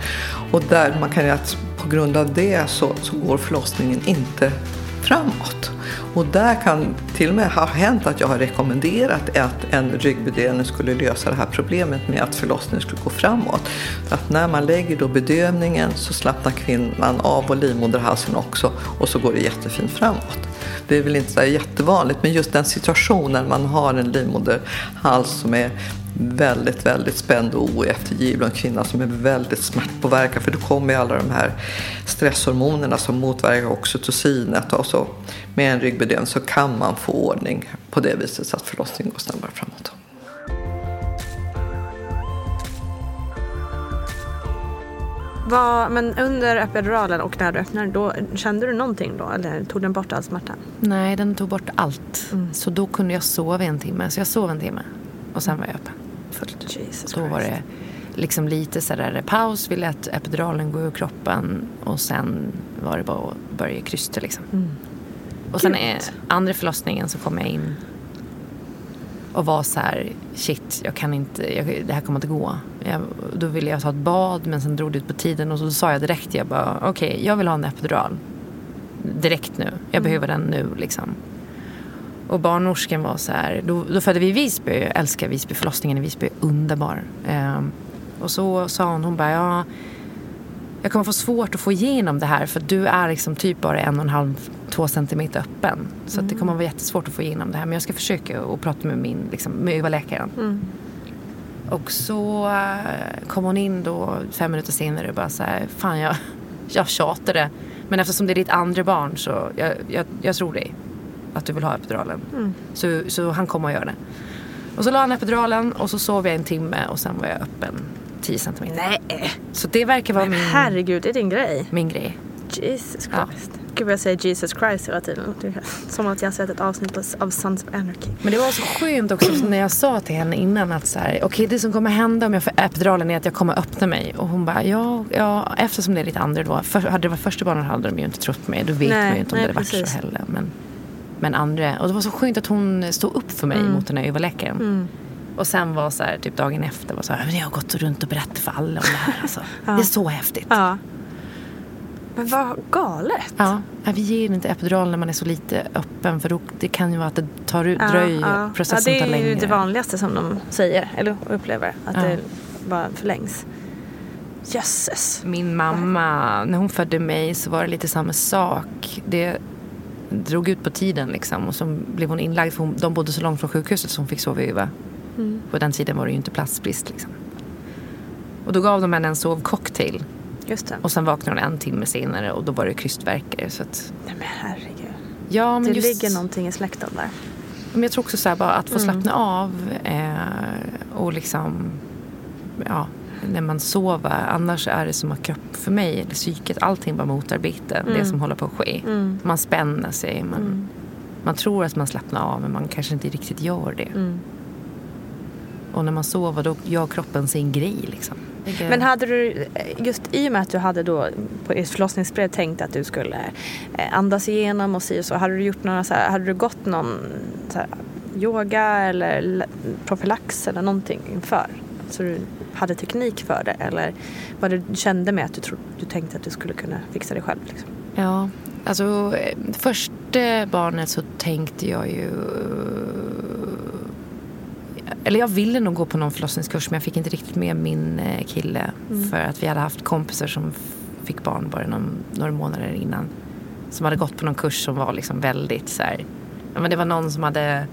Och där man kan ju att på grund av det så, så går förlossningen inte framåt. Och där kan till och med ha hänt att jag har rekommenderat att en ryggbedövning skulle lösa det här problemet med att förlossningen skulle gå framåt. För att när man lägger då bedövningen så slappnar kvinnan av och livmoderhalsen också och så går det jättefint framåt. Det är väl inte så jättevanligt men just den situationen man har en livmoderhals som är väldigt, väldigt spänd och oeftergivlig. En kvinna som är väldigt smärtpåverkad för då kommer ju alla de här stresshormonerna som motverkar oxytocinet. Och så med en ryggbedövning så kan man få ordning på det viset så att förlossningen går snabbare framåt. Var, men under epiduralen och när du öppnade, då, kände du någonting då? Eller tog den bort all smärta? Nej, den tog bort allt. Mm. Så då kunde jag sova en timme. Så jag sov en timme. Och sen var jag öppen. Fullt. Jesus då var det liksom lite sådär paus. Vi lät epiduralen gå ur kroppen. Och sen var det bara att börja krysta liksom. Mm. Och sen är andra förlossningen så kom jag in och var så här, shit, jag kan inte, jag, det här kommer inte gå. Jag, då ville jag ta ett bad men sen drog det ut på tiden och så sa jag direkt, jag bara, okej, okay, jag vill ha en epidural. Direkt nu, jag mm. behöver den nu liksom. Och barnmorskan var så här, då, då födde vi i Visby, jag älskar Visby, förlossningen i Visby är underbar. Um, och så sa hon, hon bara, ja, jag kommer få svårt att få igenom det här för du är liksom typ bara en och en halv, två centimeter öppen. Så mm. det kommer vara jättesvårt att få igenom det här. Men jag ska försöka och prata med min, liksom, med överläkaren. Mm. Och så uh, kom hon in då fem minuter senare och bara så här, fan jag, jag tjatade. Men eftersom det är ditt andra barn så jag, jag, jag tror dig. Att du vill ha epiduralen. Mm. Så, så han kommer att göra det. Och så la han epiduralen och så sov jag en timme och sen var jag öppen 10 centimeter. Nej! Så det verkar vara Men min... herregud, det är din grej. Min grej. Jesus Christ. Ja. Gud vad jag säger Jesus Christ hela tiden. Som att jag har sett ett avsnitt av Sons of Anarchy. Men det var så skönt också när jag sa till henne innan att så här, okej okay, det som kommer hända om jag får epiduralen är att jag kommer öppna mig. Och hon bara, ja, ja eftersom det är ditt andra då. För, hade det varit första barnet hade de ju inte trott mig. Då vet nej, man ju inte om nej, det hade varit så heller. Men, men andra, och det var så skönt att hon stod upp för mig mm. mot den här överläkaren. Mm. Och sen var så här, typ dagen efter var så här, jag har gått runt och berättat för alla om det här. Alltså. ja. Det är så häftigt. Ja. Men vad galet. Ja, vi ger inte epidural när man är så lite öppen för då, det kan ju vara att det tar ut, ja, dröjer, ja. processen tar längre. det är ju det vanligaste som de säger eller upplever, att det bara förlängs. Jösses. Min mamma, när hon födde mig så var det lite samma sak. Det drog ut på tiden liksom och så blev hon inlagd för hon, de bodde så långt från sjukhuset så hon fick sova över. Mm. På den tiden var det ju inte platsbrist. Liksom. Och då gav de henne en sovcocktail. Just det. Och sen vaknade hon en timme senare och då var det krystvärkare. Så att... Nej men herregud. Ja, men det just... ligger någonting i släkten där. Men jag tror också så här, bara att få mm. slappna av eh, och liksom ja, när man sover. Annars är det som att kropp, för mig, eller psyket, allting bara motarbetar mm. det som håller på att ske. Mm. Man spänner sig, man, mm. man tror att man slappnar av men man kanske inte riktigt gör det. Mm. Och när man sover då gör kroppen sin grej liksom. Men hade du, just i och med att du hade då på ert förlossningsbrev tänkt att du skulle eh, andas igenom och si och så. Hade du gjort några så här, hade du gått någon här, yoga eller profylax eller någonting inför? Så du hade teknik för det eller vad du kände med att du, tro, du tänkte att du skulle kunna fixa det själv? Liksom? Ja, alltså eh, första barnet så tänkte jag ju eller jag ville nog gå på någon förlossningskurs men jag fick inte riktigt med min eh, kille. Mm. För att vi hade haft kompisar som fick barn bara någon, några månader innan. Som hade gått på någon kurs som var liksom väldigt så här, men det var någon som hade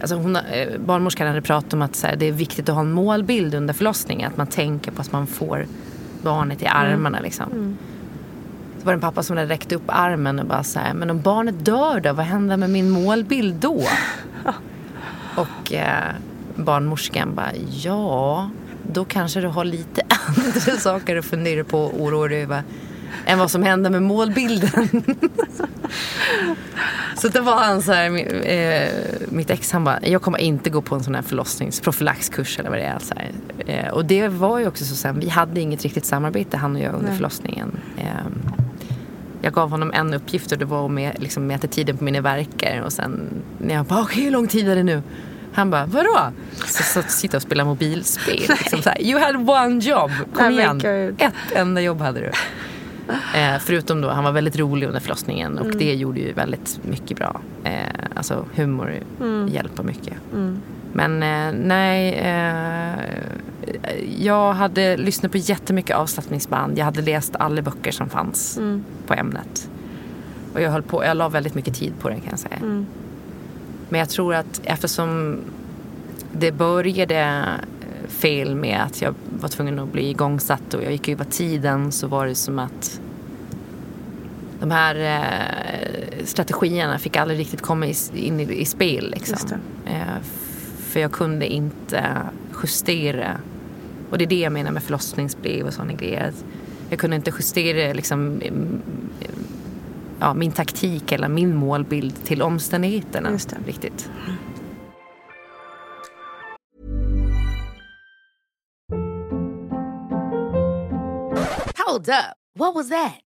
Alltså hon, eh, barnmorskan hade pratat om att så här, det är viktigt att ha en målbild under förlossningen. Att man tänker på att man får barnet i armarna. Mm. Liksom. Mm. Så var det en pappa som hade räckt upp armen och bara så här, men om barnet dör då, vad händer med min målbild då? och eh, barnmorskan bara, ja, då kanske du har lite andra saker att fundera på och oroa dig över. än vad som hände med målbilden. så det var han så här, eh, mitt ex han bara, jag kommer inte gå på en sån här förlossningsprofylaxkurs eller vad det är. Så eh, och det var ju också så sen, vi hade inget riktigt samarbete han och jag under Nej. förlossningen. Eh, jag gav honom en uppgift och det var att med, liksom, mäta tiden på mina verkar och sen när jag bara, okej okay, hur lång tid är det nu? Han bara, vadå? Så, så sitta och spela mobilspel. Liksom så här, you had one job, kom igen. Ett enda jobb hade du. Eh, förutom då, han var väldigt rolig under förlossningen och mm. det gjorde ju väldigt mycket bra. Eh, alltså humor mm. hjälper mycket. Mm. Men eh, nej, eh, jag hade lyssnat på jättemycket avslappningsband. Jag hade läst alla böcker som fanns mm. på ämnet. Och jag höll på, jag la väldigt mycket tid på det kan jag säga. Men jag tror att eftersom det började fel med att jag var tvungen att bli igångsatt och jag gick över tiden så var det som att de här eh, strategierna fick aldrig riktigt komma in i, spel. Liksom. Eh, för jag kunde inte justera. Och det är det jag menar med förlossningsbrev och sådana grejer. Jag kunde inte justera liksom, ja, min taktik eller min målbild till omständigheterna riktigt. Hold up. What was that?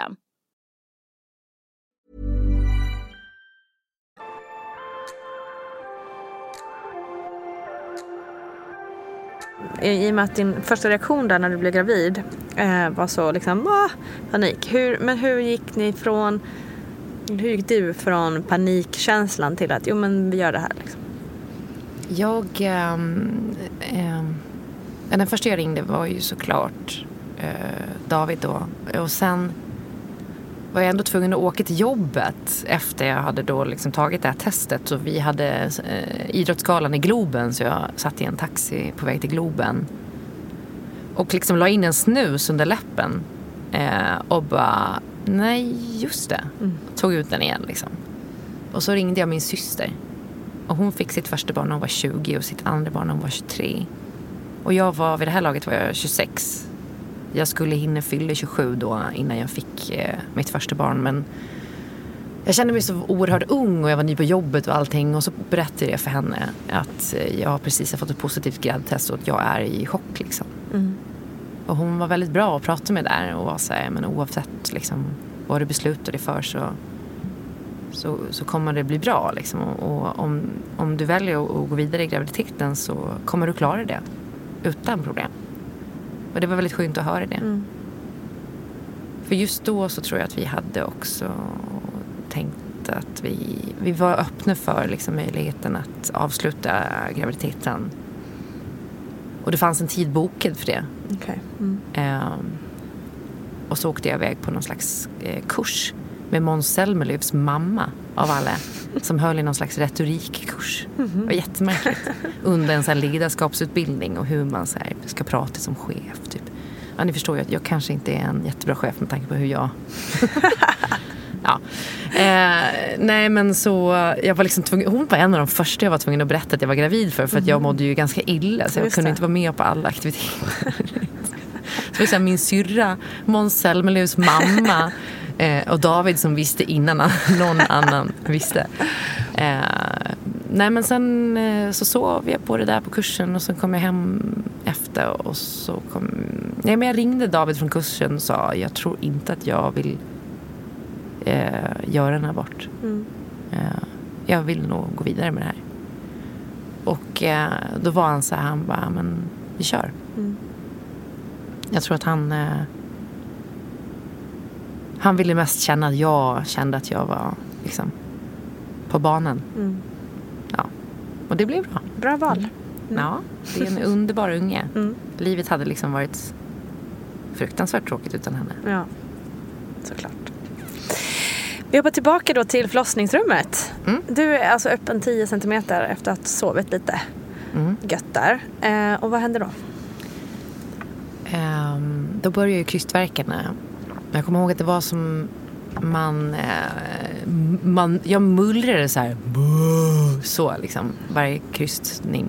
System. I och med att din första reaktion där när du blev gravid eh, var så liksom ah, panik. Hur, men hur gick ni från hur gick du från panikkänslan till att jo men vi gör det här? Liksom? Jag... Ähm, ähm, den första jag ringde var ju såklart äh, David då. Och sen var jag ändå tvungen att åka till jobbet efter jag hade då liksom tagit det här testet. Och vi hade eh, Idrottsgalan i Globen så jag satt i en taxi på väg till Globen. Och liksom la in en snus under läppen. Eh, och bara, nej just det. Tog ut den igen liksom. Och så ringde jag min syster. Och hon fick sitt första barn när hon var 20 och sitt andra barn när hon var 23. Och jag var, vid det här laget var jag 26. Jag skulle hinna fylla 27 då innan jag fick eh, mitt första barn. Men jag kände mig så oerhört ung och jag var ny på jobbet och allting. Och så berättade jag för henne att eh, jag precis har fått ett positivt gravidtest och att jag är i chock liksom. Mm. Och hon var väldigt bra att prata med där och var så här, men oavsett liksom, vad du beslutar dig för så, så, så kommer det bli bra. Liksom. Och, och om, om du väljer att, att gå vidare i graviditeten så kommer du klara det utan problem. Och det var väldigt skönt att höra det. Mm. För just då så tror jag att vi hade också tänkt att vi, vi var öppna för liksom möjligheten att avsluta graviditeten. Och det fanns en tid bokad för det. Okej. Mm. Ehm, och så åkte jag iväg på någon slags eh, kurs med Måns Zelmerlöws mamma av alla. Som höll i någon slags retorikkurs. Det var jättemärkligt. Under en sån ledarskapsutbildning och hur man så här, ska prata som chef. Typ. Ja, ni förstår ju att jag kanske inte är en jättebra chef med tanke på hur jag... ja. Eh, nej men så, jag var liksom tvungen, hon var en av de första jag var tvungen att berätta att jag var gravid för. För att jag mådde ju ganska illa så jag Just kunde det. inte vara med på alla aktiviteter. Så så här, min syrra, Måns Zelmerlöws mamma eh, och David som visste innan någon annan visste. Eh, nej men sen eh, så sov jag på det där på kursen och sen kom jag hem efter och så kom... Nej men jag ringde David från kursen och sa jag tror inte att jag vill eh, göra en abort. Mm. Eh, jag vill nog gå vidare med det här. Och eh, då var han så här, han bara, men vi kör. Mm. Jag tror att han... Han ville mest känna att jag kände att jag var liksom, på banan. Mm. Ja. Och det blev bra. Bra val. Ja, det är en underbar unge. Mm. Livet hade liksom varit fruktansvärt tråkigt utan henne. Ja, såklart. Vi hoppar tillbaka då till förlossningsrummet. Mm. Du är alltså öppen 10 centimeter efter att ha sovit lite Mm. gött där. Eh, och vad händer då? Ehm, då började ju krystvärkarna. Jag kommer ihåg att det var som man... Eh, man jag mullrade så här. Så liksom. Varje krystning.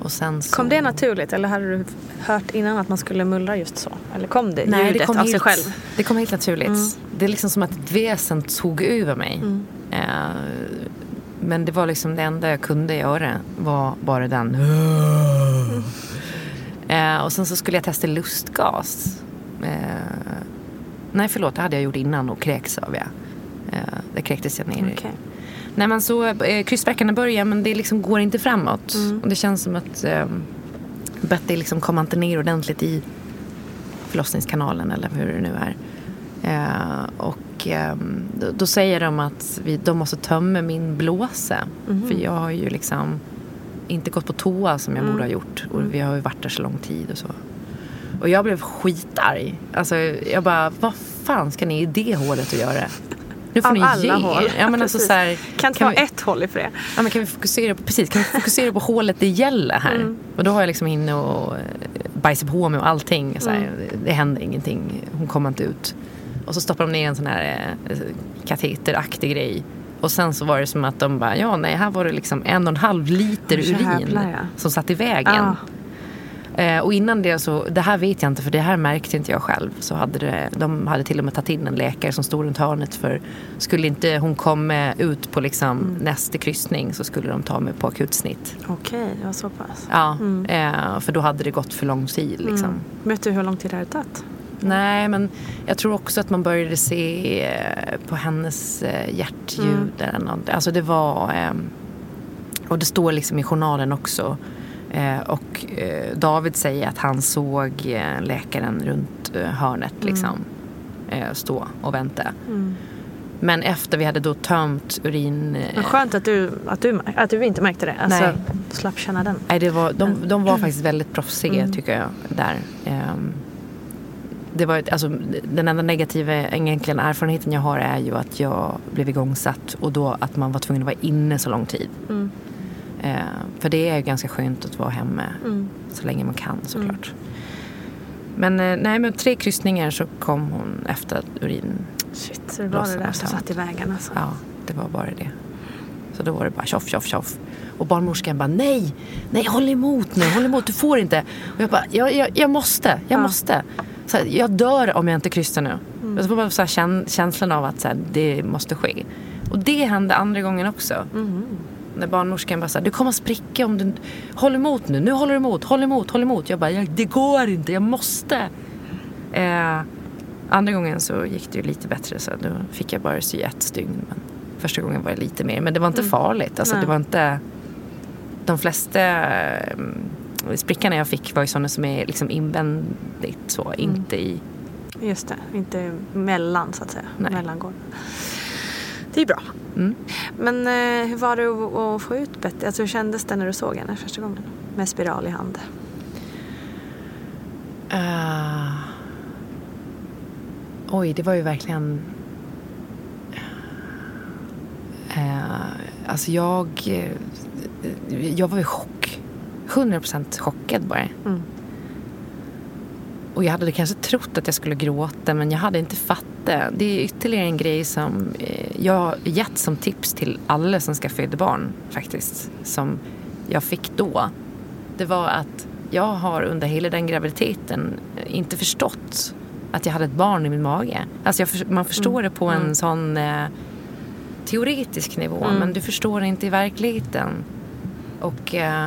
Och sen så... Kom det naturligt eller hade du hört innan att man skulle mullra just så? Eller kom det Nej, ljudet det kom av sig helt, själv? Det kom helt naturligt. Mm. Det är liksom som att ett väsen tog över mig. Mm. Eh, men det var liksom det enda jag kunde göra var bara den. Eh, och sen så skulle jag testa lustgas. Eh, nej förlåt, det hade jag gjort innan och kräks av jag. Eh, det kräktes jag ner i. Okej. Nej men så eh, krystvärkarna börjar men det liksom går inte framåt. Mm. Och det känns som att eh, Betty liksom kommer inte ner ordentligt i förlossningskanalen eller hur det nu är. Eh, och eh, då, då säger de att vi, de måste tömma min blåsa. Mhm. För jag har ju liksom inte gått på toa som jag Mm. borde ha gjort. Och vi har ju varit där så lång tid och så. Och jag blev skitarg. Alltså jag bara, vad fan ska ni i det hålet att göra? Nu får Av ni alla ge hål. Ja, men alltså, så här, Kan inte vara vi- ett håll i fred. Ja, men kan vi fokusera på, precis, kan vi fokusera på hålet det gäller här? Mm. Och då har jag liksom inne och eh, bajsat på mig och allting. Så här, Mm. Det händer ingenting. Hon kommer inte ut. Och så stoppar de ner en sån här eh, kateteraktig grej. Och sen så var det som att de bara, ja nej, här var det liksom en och en halv liter urin jävlar, ja. som satt i vägen. Ah. Eh, och innan det så, det här vet jag inte för det här märkte inte jag själv. Så hade det, de hade till och med tagit in en läkare som stod runt hörnet för skulle inte hon komma ut på liksom Mm. nästa kryssning så skulle de ta mig på akutsnitt. Okej, det var så pass. Ja, Mm. eh, för då hade det gått för lång tid liksom. Mm. Vet du hur lång tid det hade tagit? Nej, men jag tror också att man började se eh, på hennes eh, hjärtljud. Mm. Eller något. Alltså det var... ehm, och det står liksom i journalen också. Eh, och eh, David säger att han såg eh, läkaren runt hörnet Mm. liksom. Eh, stå och vänta. Mm. Men efter vi hade då tömt urin... Men skönt att du, att, du, att du inte märkte det. Alltså, Nej. slapp känna den. Nej, det var, de, de var faktiskt väldigt proffsiga Mm. tycker jag. Där. Ehm, det var, alltså, den enda negativa egentligen erfarenheten jag har är ju att jag blev igångsatt och då att man var tvungen att vara inne så lång tid. Mm. Eh, för det är ju ganska skönt att vara hemma Mm. så länge man kan såklart. Men eh, nej, men tre kryssningar så kom hon efter urin Shit, så det var det där som satt i vägen alltså. Ja, det var bara det. Så då var det bara tjoff, tjoff, tjoff. Och barnmorskan bara nej, nej håll emot nu, håll emot, du får inte. Och jag bara, jag, jag, jag måste, jag måste. Så här, jag dör om jag inte kryssar nu. Mm. Så var bara så här, kän, känslan av att så här, det måste ske. Och det hände andra gången också. Mm. När barnmorskan bara här, du kommer spricka om du... Håll emot nu, nu håller du emot, håll emot, håll emot. Jag bara, det går inte, jag måste. Eh, andra gången så gick det ju lite bättre så då fick jag bara sy ett stygn. Men första gången var det lite mer, men det var inte Mm. farligt. Alltså Nej. det var inte... De flesta eh, sprickorna jag fick var ju sådana som är liksom invändigt så, Mm. inte i... Just det, inte mellan så att säga. Nej. Mellangård. Det är bra. Mm. Men eh, hur var det att, att få ut Betty? Alltså, hur kändes det när du såg henne första gången? Med spiral i hand. Ah. oj, det var ju verkligen... Uh, alltså jag... eh, jag var i chock. 100% chockad bara. Mm. Och jag hade kanske trott att jag skulle gråta men jag hade inte fattat. Det är ytterligare en grej som eh, jag har gett som tips till alla som ska föda barn faktiskt. Som jag fick då. Det var att jag har under hela den graviditeten inte förstått att jag hade ett barn i min mage. Alltså jag, man förstår det på en sån eh, teoretisk nivå Mm. men du förstår det inte i verkligheten. Och eh,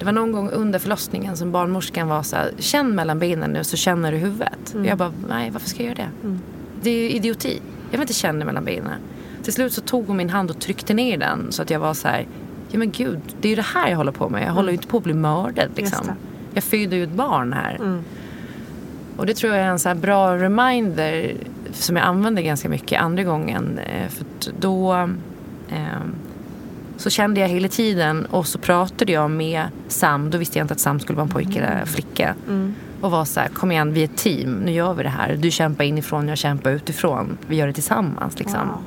det var någon gång under förlossningen som barnmorskan var så här, känn mellan benen nu så känner du huvudet. Mm. Och jag bara, nej varför ska jag göra det? Mm. Det är ju idioti. Jag vill inte känna mellan benen. Till slut så tog hon min hand och tryckte ner den så att jag var så här, ja men gud, det är ju det här jag håller på med. Jag håller ju inte på att bli mördad liksom. Jag föder ju ett barn här. Mm. Och det tror jag är en så här bra reminder som jag använde ganska mycket andra gången. Eh, För då eh, så kände jag hela tiden och så pratade jag med Sam. Då visste jag inte att Sam skulle vara en pojke eller flicka. Mm. Och var så här, kom igen vi är ett team, nu gör vi det här. Du kämpar inifrån, jag kämpar utifrån. Vi gör det tillsammans liksom. Wow.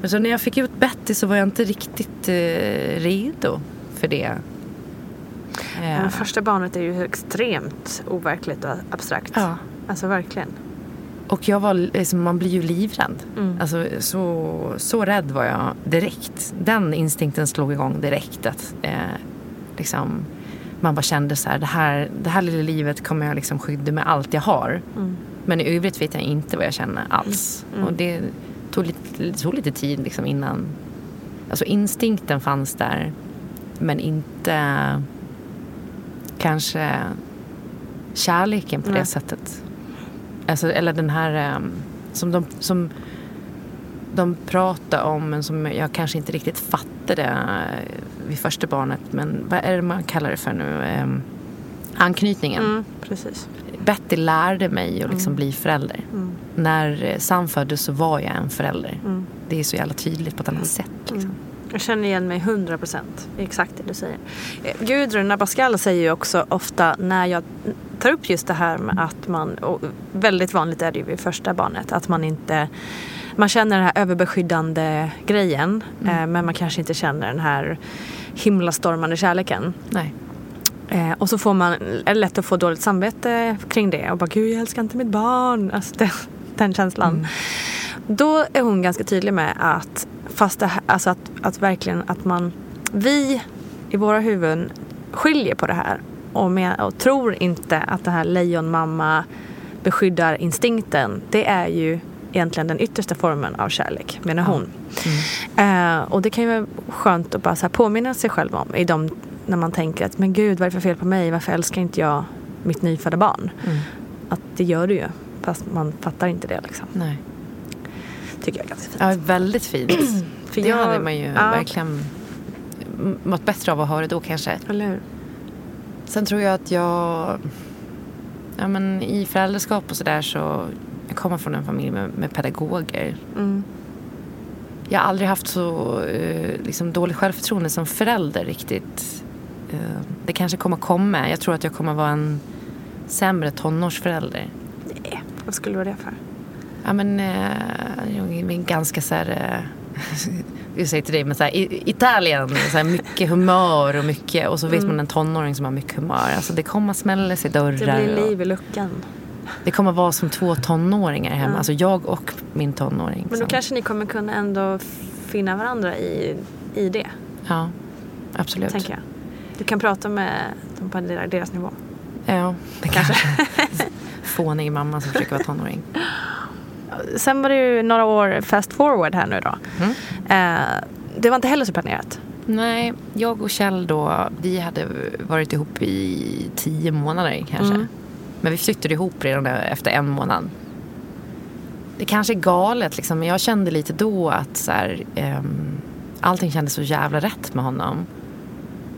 Men så när jag fick ut Betty så var jag inte riktigt eh, redo för det. Eh, Men första barnet är ju extremt overkligt och abstrakt. Ja. Alltså verkligen. Och jag var, liksom, man blir ju livrädd. Mm. Alltså, så, så rädd var jag direkt. Den instinkten slog igång direkt. Att, eh, liksom, man bara kände så här, det här, det här lilla livet kommer jag liksom skydda med allt jag har. Mm. Men i övrigt vet jag inte vad jag känner alls. Mm. Och det tog lite, tog lite tid liksom innan. Alltså instinkten fanns där. Men inte kanske kärleken på Nej. det sättet. Alltså, eller den här ehm, som de, som de pratar om men som jag kanske inte riktigt fattade eh, vid första barnet. Men vad är det man kallar det för nu? Ehm, anknytningen. Mm, precis. Betty lärde mig att liksom bli förälder. Mm. När eh, Sam föddes så var jag en förälder. Mm. Det är så jävla tydligt på ett annat sätt. Liksom. Jag känner igen mig 100 procent exakt det du säger. Gudrun Abascal säger ju också ofta när jag tar upp just det här med att man, och väldigt vanligt är det ju vid första barnet, att man inte man känner den här överbeskyddande grejen eh, men man kanske inte känner den här himlastormande kärleken. Nej. Eh, och så får man, är det lätt att få dåligt samvete kring det och bara gud jag älskar inte mitt barn. Alltså det, den känslan. Då är hon ganska tydlig med att fast det, alltså att, att verkligen att man vi i våra huvuden skiljer på det här och, med, och tror inte att det här lejonmamma beskyddar instinkten. Det är ju egentligen den yttersta formen av kärlek menar hon. Eh, och det kan ju vara skönt att bara så påminna sig själv om i de, när man tänker att men gud vad är det för fel på mig? Varför älskar inte jag mitt nyfödda barn? Mm. Att det gör du ju fast man fattar inte det liksom. Nej. Tycker jag är ganska fint. Ja, väldigt fint. För det jag- hade man ju ja. verkligen mått bättre av att höra då kanske. Eller hur? Sen tror jag att jag... Ja, men I föräldraskap och sådär så... Jag kommer från en familj med, med pedagoger. Mm. Jag har aldrig haft så eh, liksom, dåligt självförtroende som förälder riktigt. Eh, det kanske kommer komma. Jag tror att jag kommer vara en sämre tonårsförälder. Vad skulle det vara det för? Ja men, eh, är ganska så här... Eh, jag säger till dig, men så här, i- Italien, så här, mycket humör och mycket. Och så vet Mm. man en tonåring som har mycket humör. Alltså det kommer att smälla sig dörrar. Det blir liv i luckan. Det kommer vara som två tonåringar hemma. Ja. Alltså jag och min tonåring. Men då som- kanske ni kommer kunna ändå finna varandra i, i det. Ja, absolut. Tänker jag. Du kan prata med dem på deras, deras nivå. Ja, det kanske. Fånig mamma som försöker vara tonåring. Sen var det ju några år fast forward här nu då. Mm. Eh, det var inte heller så planerat. Nej, jag och Kjell då, vi hade varit ihop i tio månader kanske. Mm. Men vi flyttade ihop redan efter en månad. Det kanske är galet liksom, men jag kände lite då att så här, ehm, allting kändes så jävla rätt med honom.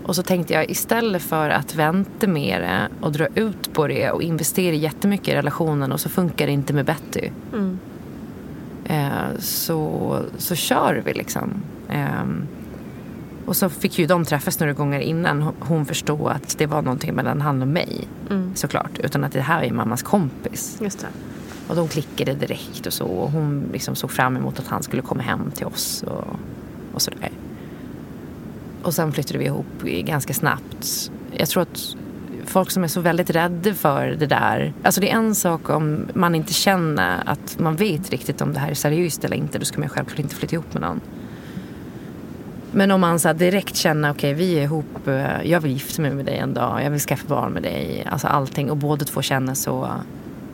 Och så tänkte jag istället för att vänta med det och dra ut på det och investera jättemycket i relationen och så funkar det inte med Betty. Mm. Eh, så, så kör vi liksom. Ehm, och så fick ju de träffas några gånger innan hon- hon förstod att det var någonting mellan han och mig. Mm. Såklart. Utan att det här är mammas kompis. Just det. Och de klickade direkt och så. Och hon liksom såg fram emot att han skulle komma hem till oss och, och sådär. Och sen flyttade vi ihop ganska snabbt. Jag tror att folk som är så väldigt rädda för det där. Alltså det är en sak om man inte känner att man vet riktigt om det här är seriöst eller inte. Då ska man självklart inte flytta ihop med någon. Men om man så direkt känner, okej vi är ihop, eh, jag vill gifta mig med dig en dag, jag vill skaffa barn med dig. Alltså allting och båda två känner så.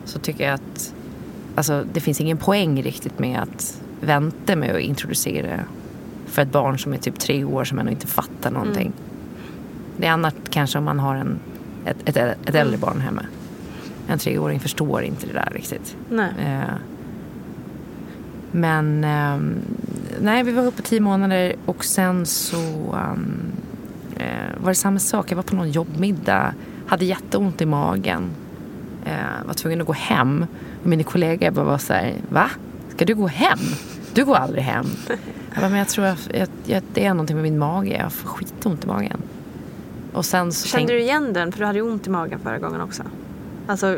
Så tycker jag att alltså, det finns ingen poäng riktigt med att vänta med att introducera för ett barn som är typ tre år som ännu inte fattar någonting. Det är annat kanske om man har en, ett, ett, ett äldre barn hemma. En treåring förstår inte det där riktigt. Nej. Eh, men ehm, nej, vi var uppe tio månader och sen så ehm, eh, var det samma sak. Jag var på någon jobbmiddag, hade jätteont i magen. Eh, var tvungen att gå hem. Och mina kollegor bara var så här, va? Ska du gå hem? Du går aldrig hem. Jag bara, men jag tror att det är någonting med min mage. Jag får skitont i magen. Och sen Kände du igen den? För du hade ju ont i magen förra gången också. Alltså,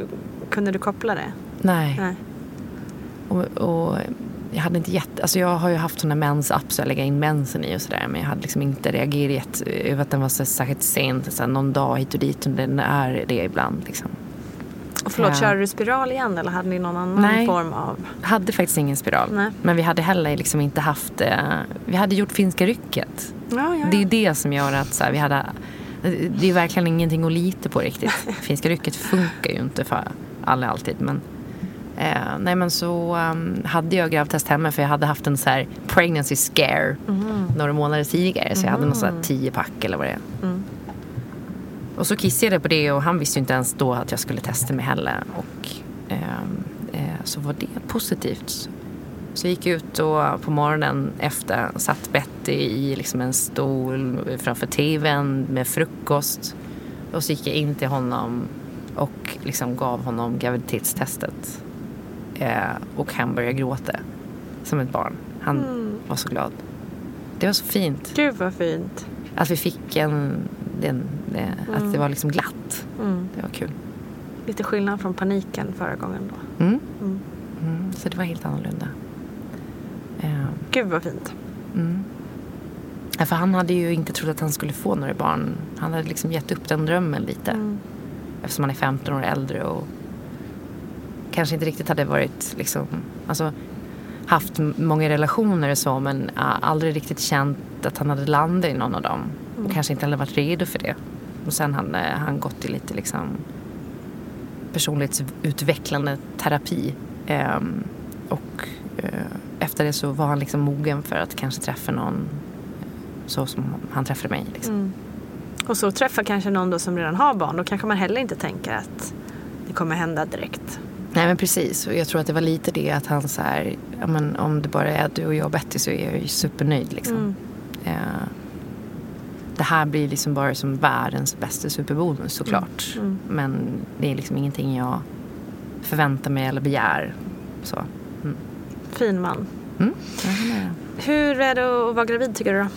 kunde du koppla det? Nej. Nej. Och, och jag hade inte jätte... Alltså jag har ju haft såna mensapp så jag lägger in mensen i och sådär. Men jag hade liksom inte reagerat över att den var så särskilt sent. Så här, någon dag hit och dit. Och den är det ibland liksom. Och förlåt, Ja. körde du spiral igen eller hade ni någon annan Nej. form av... Hade faktiskt ingen spiral. Nej. Men vi hade heller liksom inte haft... Eh, vi hade gjort finska rycket. Ja, ja, Det är det som gör att så här, vi hade... Det är verkligen ingenting att lita på riktigt. Finska rycket funkar ju inte för alla alltid. Men, eh, nej men så um, hade jag gravtest hemma för jag hade haft en så här pregnancy scare några månader tidigare. Så jag hade någon så här tio pack eller vad det är. Mm. Och så kissade jag på det och han visste ju inte ens då att jag skulle testa mig heller. Och ehm, eh, så var det positivt. Så jag gick ut och på morgonen efter satt Betty i liksom en stol framför tvn med frukost. Och så gick jag in till honom och liksom gav honom graviditetstestet. Eh, och han började gråta som ett barn. Han Mm. var så glad. Det var så fint. Gud vad fint. Att vi fick en... Den, det, Att Mm. det var liksom glatt. Mm. Det var kul. Lite skillnad från paniken förra gången då. Mm. Mm. Mm. Så det var helt annorlunda. Eh, Gud vad fint. mm. Ja, För han hade ju inte trott att han skulle få några barn. Han hade liksom gett upp den drömmen lite. Mm. Eftersom han är 15 år äldre och kanske inte riktigt hade varit liksom, alltså haft många relationer och så men aldrig riktigt känt att han hade landat i någon av dem. Och kanske inte heller varit redo för det. Och sen hade han gått i lite liksom personlighetsutvecklande terapi. Ehm, och eh, efter det så var han liksom mogen för att kanske träffa någon så som han träffade mig. Liksom. Mm. Och så träffa kanske någon då som redan har barn. Då kanske man heller inte tänker att det kommer hända direkt. Nej men precis. Och jag tror att det var lite det att han så här, ja, men om det bara är du och jag och Betty så är jag ju supernöjd liksom. Mm. Eh, det här blir liksom bara som världens bästa superbonus såklart. Mm. Men det är liksom ingenting jag förväntar mig eller begär. Så. Fin man. Mm. Hur är det att vara gravid tycker du då?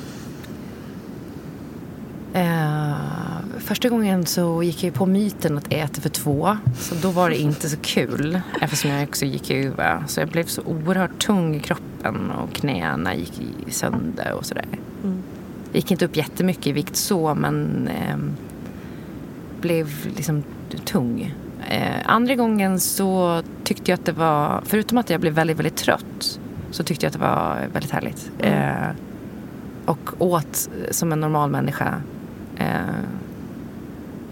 Eh, Första gången så gick jag på myten att äta för två. Så då var det inte så kul eftersom jag också gick över. Så jag blev så oerhört tung i kroppen och knäna gick sönder och sådär. Mm. Gick inte upp jättemycket i vikt så men eh, blev liksom tung. Eh, andra gången så tyckte jag att det var, förutom att jag blev väldigt, väldigt trött så tyckte jag att det var väldigt härligt. Eh, och åt som en normal människa. Eh,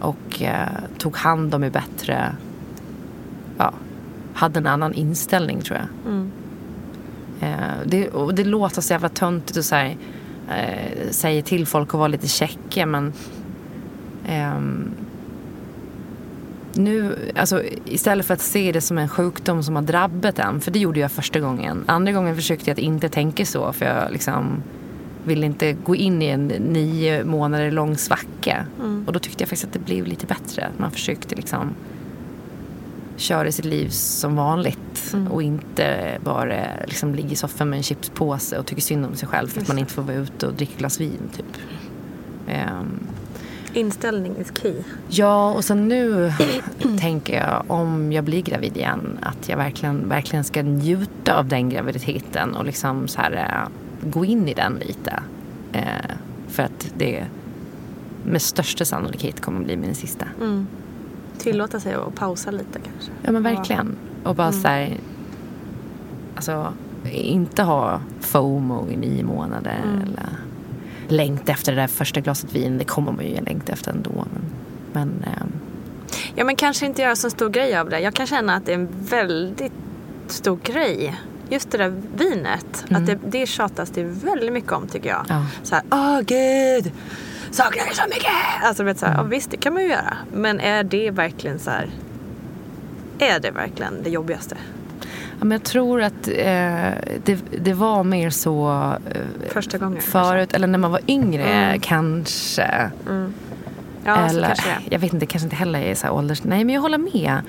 och eh, tog hand om mig bättre. Ja, hade en annan inställning tror jag. Mm. Eh, det, och det låter så jävla töntigt och så här, eh, säger till folk att vara lite käcka men ehm, nu, alltså, istället för att se det som en sjukdom som har drabbat en, för det gjorde jag första gången. Andra gången försökte jag att inte tänka så för jag liksom ville inte gå in i en nio månader lång svacka. Mm. Och då tyckte jag faktiskt att det blev lite bättre. Man försökte liksom köra sitt liv som vanligt Mm. och inte bara liksom ligga i soffan med en chipspåse och tycka synd om sig själv för att man inte får vara ute och dricka glas vin typ. Ehm, Inställning is key. Ja, och sen nu tänker jag om jag blir gravid igen att jag verkligen, verkligen ska njuta av den graviditeten och liksom så här, eh, gå in i den lite. Eh, för att det med största sannolikhet kommer bli min sista. Mm. Tillåta sig att pausa lite kanske. Ja men verkligen. Och bara Mm. så här, alltså inte ha FOMO i nio månader Mm. eller längta efter det där första glaset vin. Det kommer man ju längta efter ändå. Men, men ehm, Ja men kanske inte göra så stor grej av det. Jag kan känna att det är en väldigt stor grej. Just det där vinet. Mm. Att det, det tjatas det väldigt mycket om tycker jag. Ja. Så här, åh gud, saknar dig så mycket. Alltså vet, så här, ja, visst det kan man ju göra. Men är det verkligen så här. Är det verkligen det jobbigaste? Ja, men jag tror att eh, det, det var mer så eh, Första gången förut, eller när man var yngre Mm. kanske. Mm. Ja, eller, kanske jag vet inte, kanske inte heller är så här ålders... Nej, men jag håller med.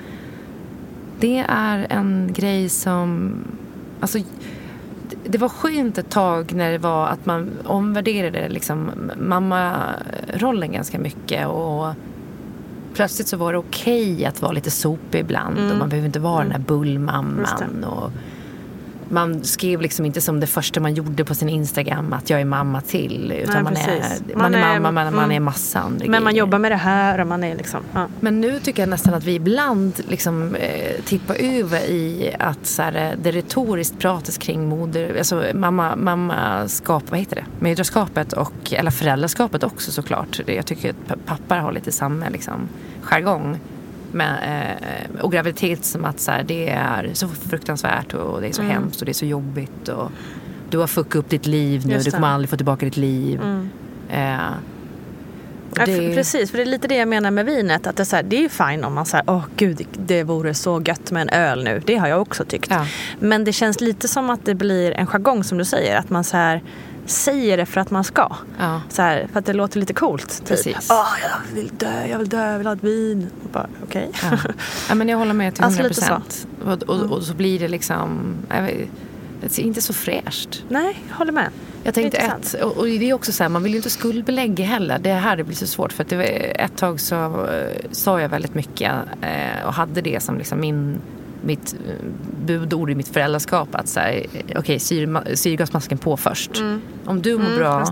Det är en grej som... Alltså, det- det var skönt ett tag när det var att man omvärderade liksom mammarollen ganska mycket. Och plötsligt så var det okej att vara lite sopig ibland. Mm. Och man behöver inte vara den där Just bullmamman. Och man skrev liksom inte som det första man gjorde på sin Instagram att jag är mamma till. Utan Nej, man, är, man, Man är är- mamma men man mm. är massa andra Men man jobbar med det här och man är liksom. Ja. Men nu tycker jag nästan att vi ibland liksom, eh, tippar över i att så här, eh, det retoriskt pratas kring moder, alltså mamma, mammaskap, vad heter det? Mödraskapet och, eller föräldraskapet också såklart. Jag tycker att pa- pappor har lite samma liksom, jargong. Med, eh, och graviditet som att så här, det är så fruktansvärt och det är så Mm. hemskt och det är så jobbigt. Och du har fuckat upp ditt liv nu, du kommer aldrig få tillbaka ditt liv. Mm. Eh, Ja, det- f- Precis, för det är lite det jag menar med vinet. Att det, är så här, det är ju fine om man säger åh gud det vore så gött med en öl nu. Det har jag också tyckt. Ja. Men det känns lite som att det blir en jargong som du säger. Att man så här, säger det för att man ska. Ja. Så här, för att det låter lite coolt. Typ. Precis. Åh, jag vill dö, jag vill dö, jag vill ha ett vin. Okej. Ja. ja, men jag håller med till Alltså 100 lite så. procent. Och, och, och så blir det liksom, vet, inte så fräscht. Nej, jag håller med. Jag tänkte ett, och, och det är också så här, man vill ju inte skuldbelägga heller. Det är här det blir så svårt. För att det var, ett tag så eh, sa jag väldigt mycket eh, och hade det som liksom min, mitt eh, budord i mitt föräldraskap. Att så här, okej, syr, syrgasmasken på först. Mm. Om du mår Mm, bra,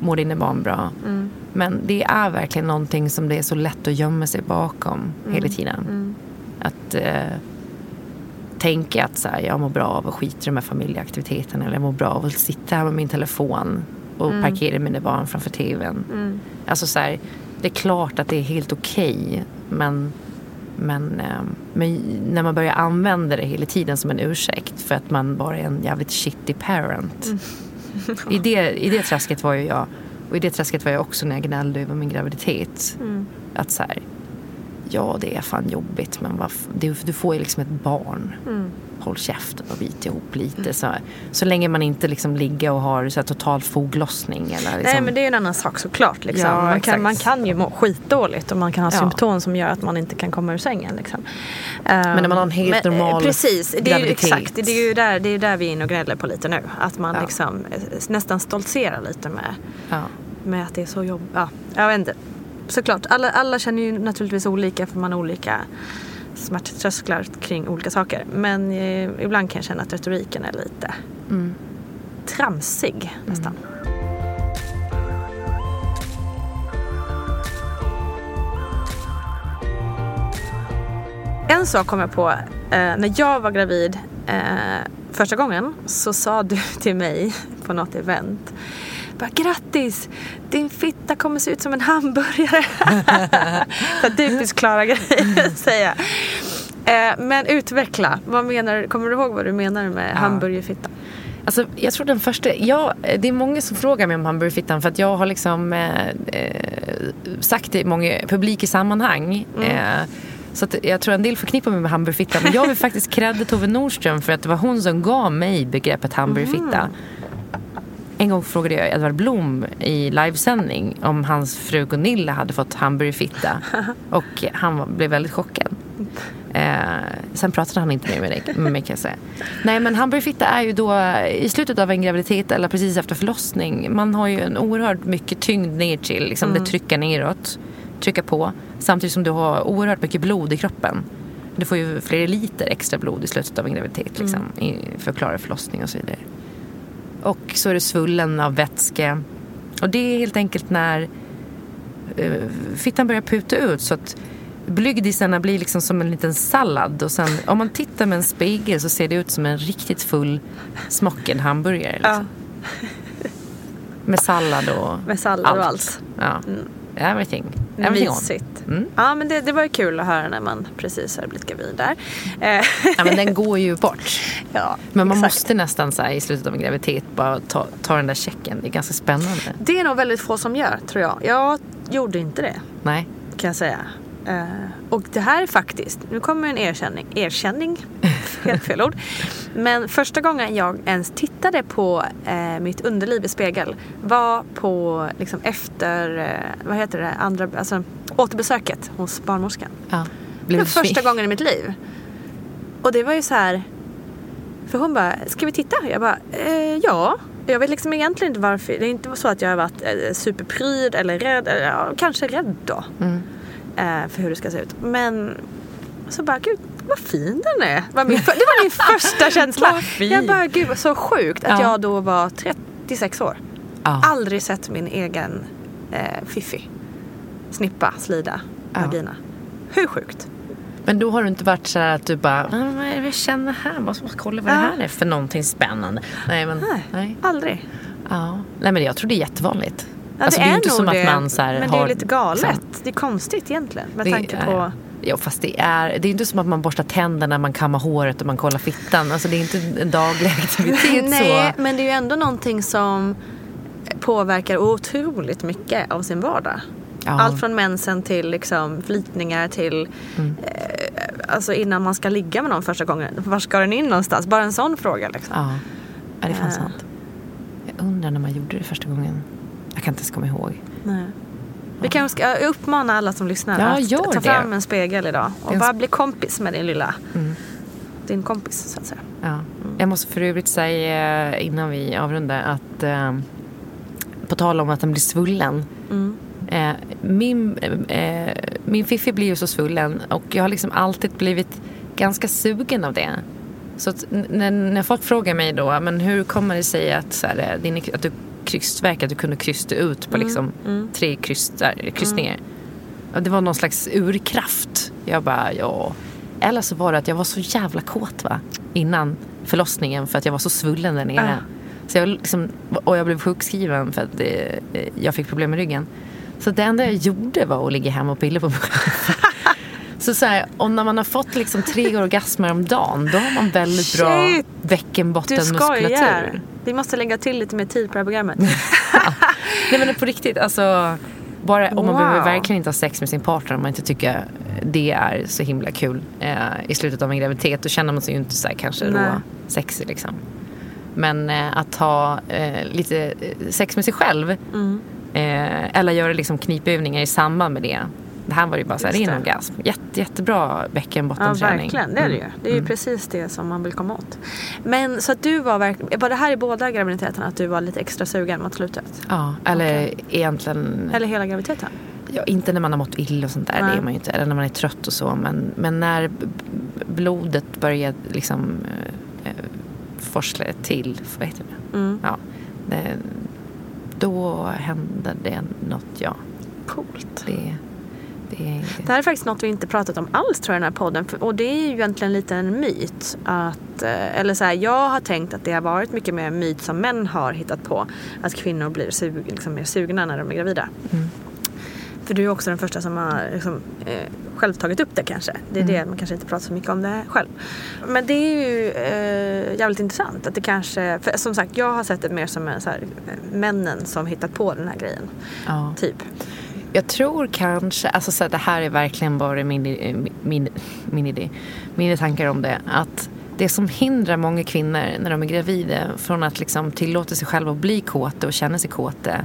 mår, dina barn bra. Mm. Men det är verkligen någonting som det är så lätt att gömma sig bakom Mm. hela tiden. Mm. Att eh, tänka att så här, jag mår bra av att skita i de här familjeaktiviteterna. Eller jag mår bra av att sitta här med min telefon och Mm. parkera mina barn framför tvn. Alltså så här, det är klart att det är helt okej. men, men, eh, men när man börjar använda det hela tiden som en ursäkt för att man bara är en jävligt shitty parent. Mm. I, det, I det träsket var ju jag. Och i det träsket var jag också när jag gnällde över min graviditet. Mm. Att så här, ja det är fan jobbigt men vad, f- du, du får ju liksom ett barn. Mm. Håll käften och bit ihop lite. Så, så länge man inte liksom ligger och har så här, total foglossning. Eller liksom, Nej men det är ju en annan sak såklart. Liksom. Ja, man, kan, man kan ju må skitdåligt och man kan ha Ja. symptom som gör att man inte kan komma ur sängen. Liksom. Men när man har en helt normal Precis, det är ju, exakt. Det är ju där, det är där vi är inne och gnäller på lite nu. Att man Ja. liksom eh, nästan stoltserar lite med, ja. med att det är så jobbigt. Ja, jag vet inte. såklart. Alla, alla känner ju naturligtvis olika för man har olika smärttrösklar kring olika saker. Men eh, ibland kan jag känna att retoriken är lite Mm. tramsig nästan. En sak kom jag på eh, när jag var gravid eh, första gången så sa du till mig på något event bara, Grattis! Din fitta kommer se ut som en hamburgare. Så typiskt Klara grej att säga. Eh, men utveckla. Vad menar, kommer du ihåg vad du menar med hamburgerfitta? Alltså, jag tror den första, ja, det är många som frågar mig om hamburgerfittan för att jag har liksom eh, eh, sagt det i många publika sammanhang. Eh, så att jag tror en del förknippar mig med hamburgerfitta. Men jag vill faktiskt credda Tove Nordström för att det var hon som gav mig begreppet hamburgerfitta. En gång frågade jag Edvard Blom i livesändning om hans fru Gunilla hade fått hamburgerfitta. Och han blev väldigt chockad. Eh, sen pratade han inte mer med, dig, med mig kan jag säga. Nej men hamburgerfitta är ju då i slutet av en graviditet eller precis efter förlossning. Man har ju en oerhört mycket tyngd ner till, liksom det trycker neråt, trycka på. Samtidigt som du har oerhört mycket blod i kroppen. Du får ju flera liter extra blod i slutet av en graviditet liksom, i, för att klara förlossning och så vidare. Och så är du svullen av vätska. Och det är helt enkelt när eh, fittan börjar puta ut så att blygdisarna blir liksom som en liten sallad. Och sen om man tittar med en spegel så ser det ut som en riktigt full smockad hamburgare. Liksom. Med sallad och Med sallad och allt. Ja. Everything. Everything on. Mysigt. Mm. Ja men det, det var ju kul att höra när man precis har blivit gravid där. Eh, Ja, men den går ju bort. ja, Men man exakt. måste nästan så här, i slutet av en graviditet bara ta, ta den där checken. Det är ganska spännande. Det är nog väldigt få som gör tror jag. Jag gjorde inte det Nej. kan jag säga. Eh, och det här är faktiskt, nu kommer en erkänning, erkänning, helt fel ord. Men första gången jag ens tittade på eh, mitt underliv i spegel var på liksom efter, eh, vad heter det, andra, alltså återbesöket hos barnmorskan. Ja. Det var första gången i mitt liv. Och det var ju så här. För hon bara, ska vi titta? Jag bara, ja. Jag vet liksom egentligen inte varför. Det är inte så att jag har varit eh, superpryd eller rädd. Eller, ja, kanske rädd då. Mm. Eh, för hur det ska se ut. Men så bara, gud vad fin den är. Var min, det var min första känsla. Jag bara, gud så sjukt att Ja. jag då var 36 år. Ja. Aldrig sett min egen eh, fiffi. Snippa, slida, Ja. vagina. Hur sjukt? Men då har du inte varit så här att du bara, vad är det jag känner här? Vad ska kolla vad det här är för någonting spännande? Nej, men Nej, nej. aldrig. Ja. nej men jag tror det är jättevanligt. Ja, Alltså, det, det är inte som att det. man så här men det är lite galet. liksom- Det är konstigt egentligen med tanke är- på... Ja fast det är, det är inte som att man borstar tänderna, man kammar håret och man kollar fittan. Alltså det är inte en daglig aktivitet Nej, så. men det är ju ändå någonting som påverkar otroligt mycket av sin vardag. Ja. Allt från mensen till liksom flytningar till Mm. eh, alltså innan man ska ligga med någon första gången. Var ska den in någonstans? Bara en sån fråga liksom. Ja, ja det är fan Ja. sant. Jag undrar när man gjorde det första gången. Jag kan inte ens komma ihåg. Nej. Vi kanske ska uppmana alla som lyssnar Ja, att ta det. fram en spegel idag och Det en bara bli kompis med din lilla, Mm. din kompis så att säga. Ja. Jag måste för övrigt säga eh, innan vi avrundar att eh, på tal om att den blir svullen. Mm. Eh, min, eh, min fiffi blir ju så svullen och jag har liksom alltid blivit ganska sugen av det. Så när, när folk frågar mig då, men hur kommer det sig att, så här, eh, din, att du krystverk, att du kunde krysta ut på liksom tre krystar, kryssningar. Och det var någon slags urkraft. Jag bara, ja. Eller så var det att jag var så jävla kåt va? Innan förlossningen för att jag var så svullen där nere. Så jag liksom, och jag blev sjukskriven för att det, jag fick problem med ryggen. Så det enda jag gjorde var att ligga hemma och pilla på mig. Så, så här, och när man har fått liksom tre orgasmer om dagen då har man väldigt bra Shit! Du bäckenbottenmuskulatur. Vi måste lägga till lite mer tid på det här programmet. Nej men på riktigt, alltså. Bara, man Wow. behöver verkligen inte ha sex med sin partner om man inte tycker det är så himla kul eh, i slutet av en graviditet. Då känner man sig ju inte så här kanske Nej. rå sexig liksom. Men eh, att ha eh, lite eh, sex med sig själv Mm. eh, eller göra liksom knipövningar i samband med det. Det här var ju bara så här, Just det är en det. orgasm. Jätte, jättebra Ja, bäckenbottenträning. verkligen. Det är det ju. Mm. Det är ju Mm. precis det som man vill komma åt. Men så att du var verkligen, var det här i båda graviditeterna att du var lite extra sugen mot slutet? Ja, eller egentligen Eller hela graviditeten? Ja, inte när man har mått illa och sånt där. Det är man ju inte. Eller när man är trött och så. Men, men när blodet börjar liksom eh, eh, forsla till. Vad heter det? Mm. Ja. Det, då hände det något, ja. Coolt. Det, det, Det här är faktiskt något vi inte pratat om alls tror jag i den här podden. Och det är ju egentligen lite en myt. Att, eh, eller så här, jag har tänkt att det har varit mycket mer en myt som män har hittat på. Att kvinnor blir sug, liksom mer sugna när de är gravida. Mm. För du är också den första som har liksom, eh, själv tagit upp det kanske. Det är Mm. det, man kanske inte pratar så mycket om det själv. Men det är ju eh, jävligt intressant att det kanske, för som sagt jag har sett det mer som en, så här, eh, männen som hittat på den här grejen. ja. Typ. Jag tror kanske, alltså så här, det här är verkligen bara min, eh, min, min idé, mina tankar om det. Att det som hindrar många kvinnor när de är gravida från att liksom tillåta sig själva att bli kåta och känna sig kåta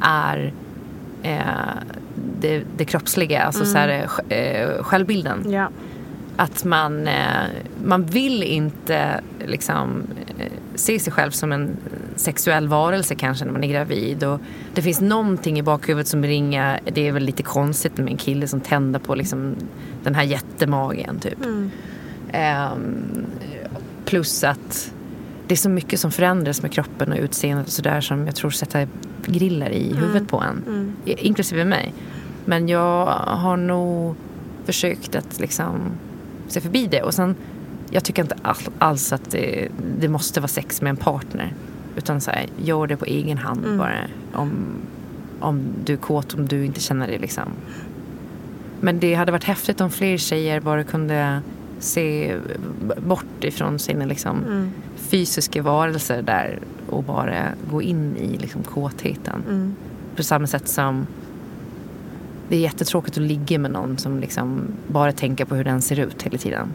är eh, det, det kroppsliga, alltså så här, eh, självbilden. Ja. Att man, eh, man vill inte liksom, se sig själv som en sexuell varelse kanske när man är gravid. Och det finns någonting i bakhuvudet som ringer. Det är väl lite konstigt med en kille som tänder på liksom, den här jättemagen. Typ. Ehm, plus att det är så mycket som förändras med kroppen och utseendet och sådär som jag tror sätter grillar i huvudet på en. Inklusive mig. Men jag har nog försökt att liksom se förbi det. Och sen, jag tycker inte all, alls att det, det måste vara sex med en partner. Utan så här, gör det på egen hand bara. Om, om du är kåt, om du inte känner det liksom. Men det hade varit häftigt om fler tjejer bara kunde se bort ifrån sina liksom, fysiska varelser där och bara gå in i liksom, kåtheten. På samma sätt som det är jättetråkigt att ligga med någon som liksom bara tänker på hur den ser ut hela tiden.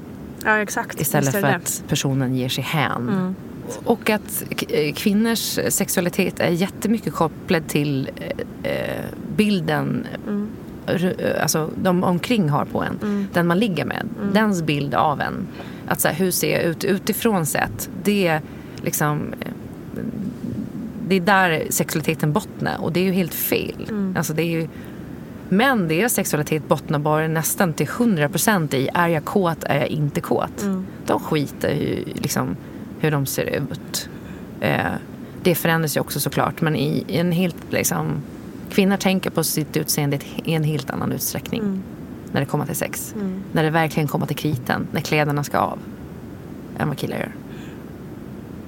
Ja exakt. Istället för att personen ger sig hän. Och att eh, kvinnors sexualitet är jättemycket kopplad till eh, eh, bilden eh, alltså, de omkring har på en. Den man ligger med. Dens bild av en. Att så här, hur ser jag ut utifrån sett? Det är liksom det är där sexualiteten bottnar och det är ju helt fel. Alltså det är ju, men deras sexualitet bottnar bara nästan till 100% i är jag kåt, är jag inte kåt. De skiter i liksom, hur de ser ut. Eh, det förändras ju också såklart men i, i en helt liksom, kvinnor tänker på sitt utseende i en helt annan utsträckning. När det kommer till sex. När det verkligen kommer till kriten, när kläderna ska av. Än vad killar gör.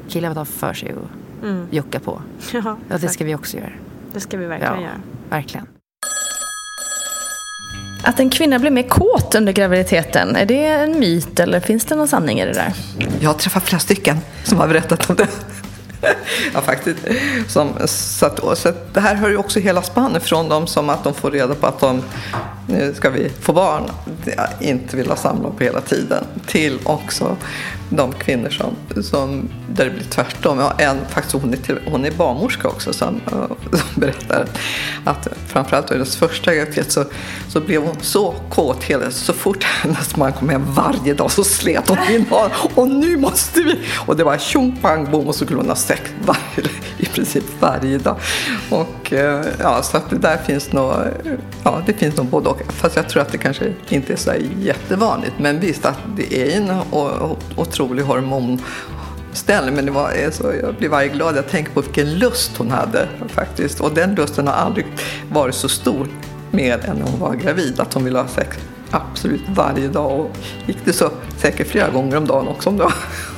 Killar vill ha för sig och jucka på. Ja, Ja, det ska vi också göra. det ska vi verkligen Ja, göra. verkligen. Att en kvinna blir mer kåt under graviditeten, är det en myt eller finns det någon sanning i det där? Jag har träffat flera stycken som har berättat om det. ja, faktiskt. Som, så att, så att det här hör ju också hela spannet från dem som att de får reda på att de, nu ska vi få barn, inte vill ha samlag på hela tiden. Till också de kvinnor som, som där det blir tvärtom. Ja, en, faktiskt hon är, till, hon är barnmorska också som, eh, som berättar att framförallt under hennes första graviditet så, så blev hon så kåt hela så fort hennes man kom hem varje dag så slet hon in honom och nu måste vi! Och det var tjong pang bom och så skulle hon ha sex varje, i princip varje dag. Och eh, ja, så att det där finns nog, ja det finns nog både och. Fast jag tror att det kanske inte är så jättevanligt. Men visst att det är en och, och otrolig hormonställning. Men det var, eh, så jag blir varje glad jag tänker på vilken lust hon hade faktiskt. Och den lusten har aldrig varit så stor mer än när hon var gravid. Att hon ville ha sex absolut varje dag. Och gick det så säkert flera gånger om dagen också om det var,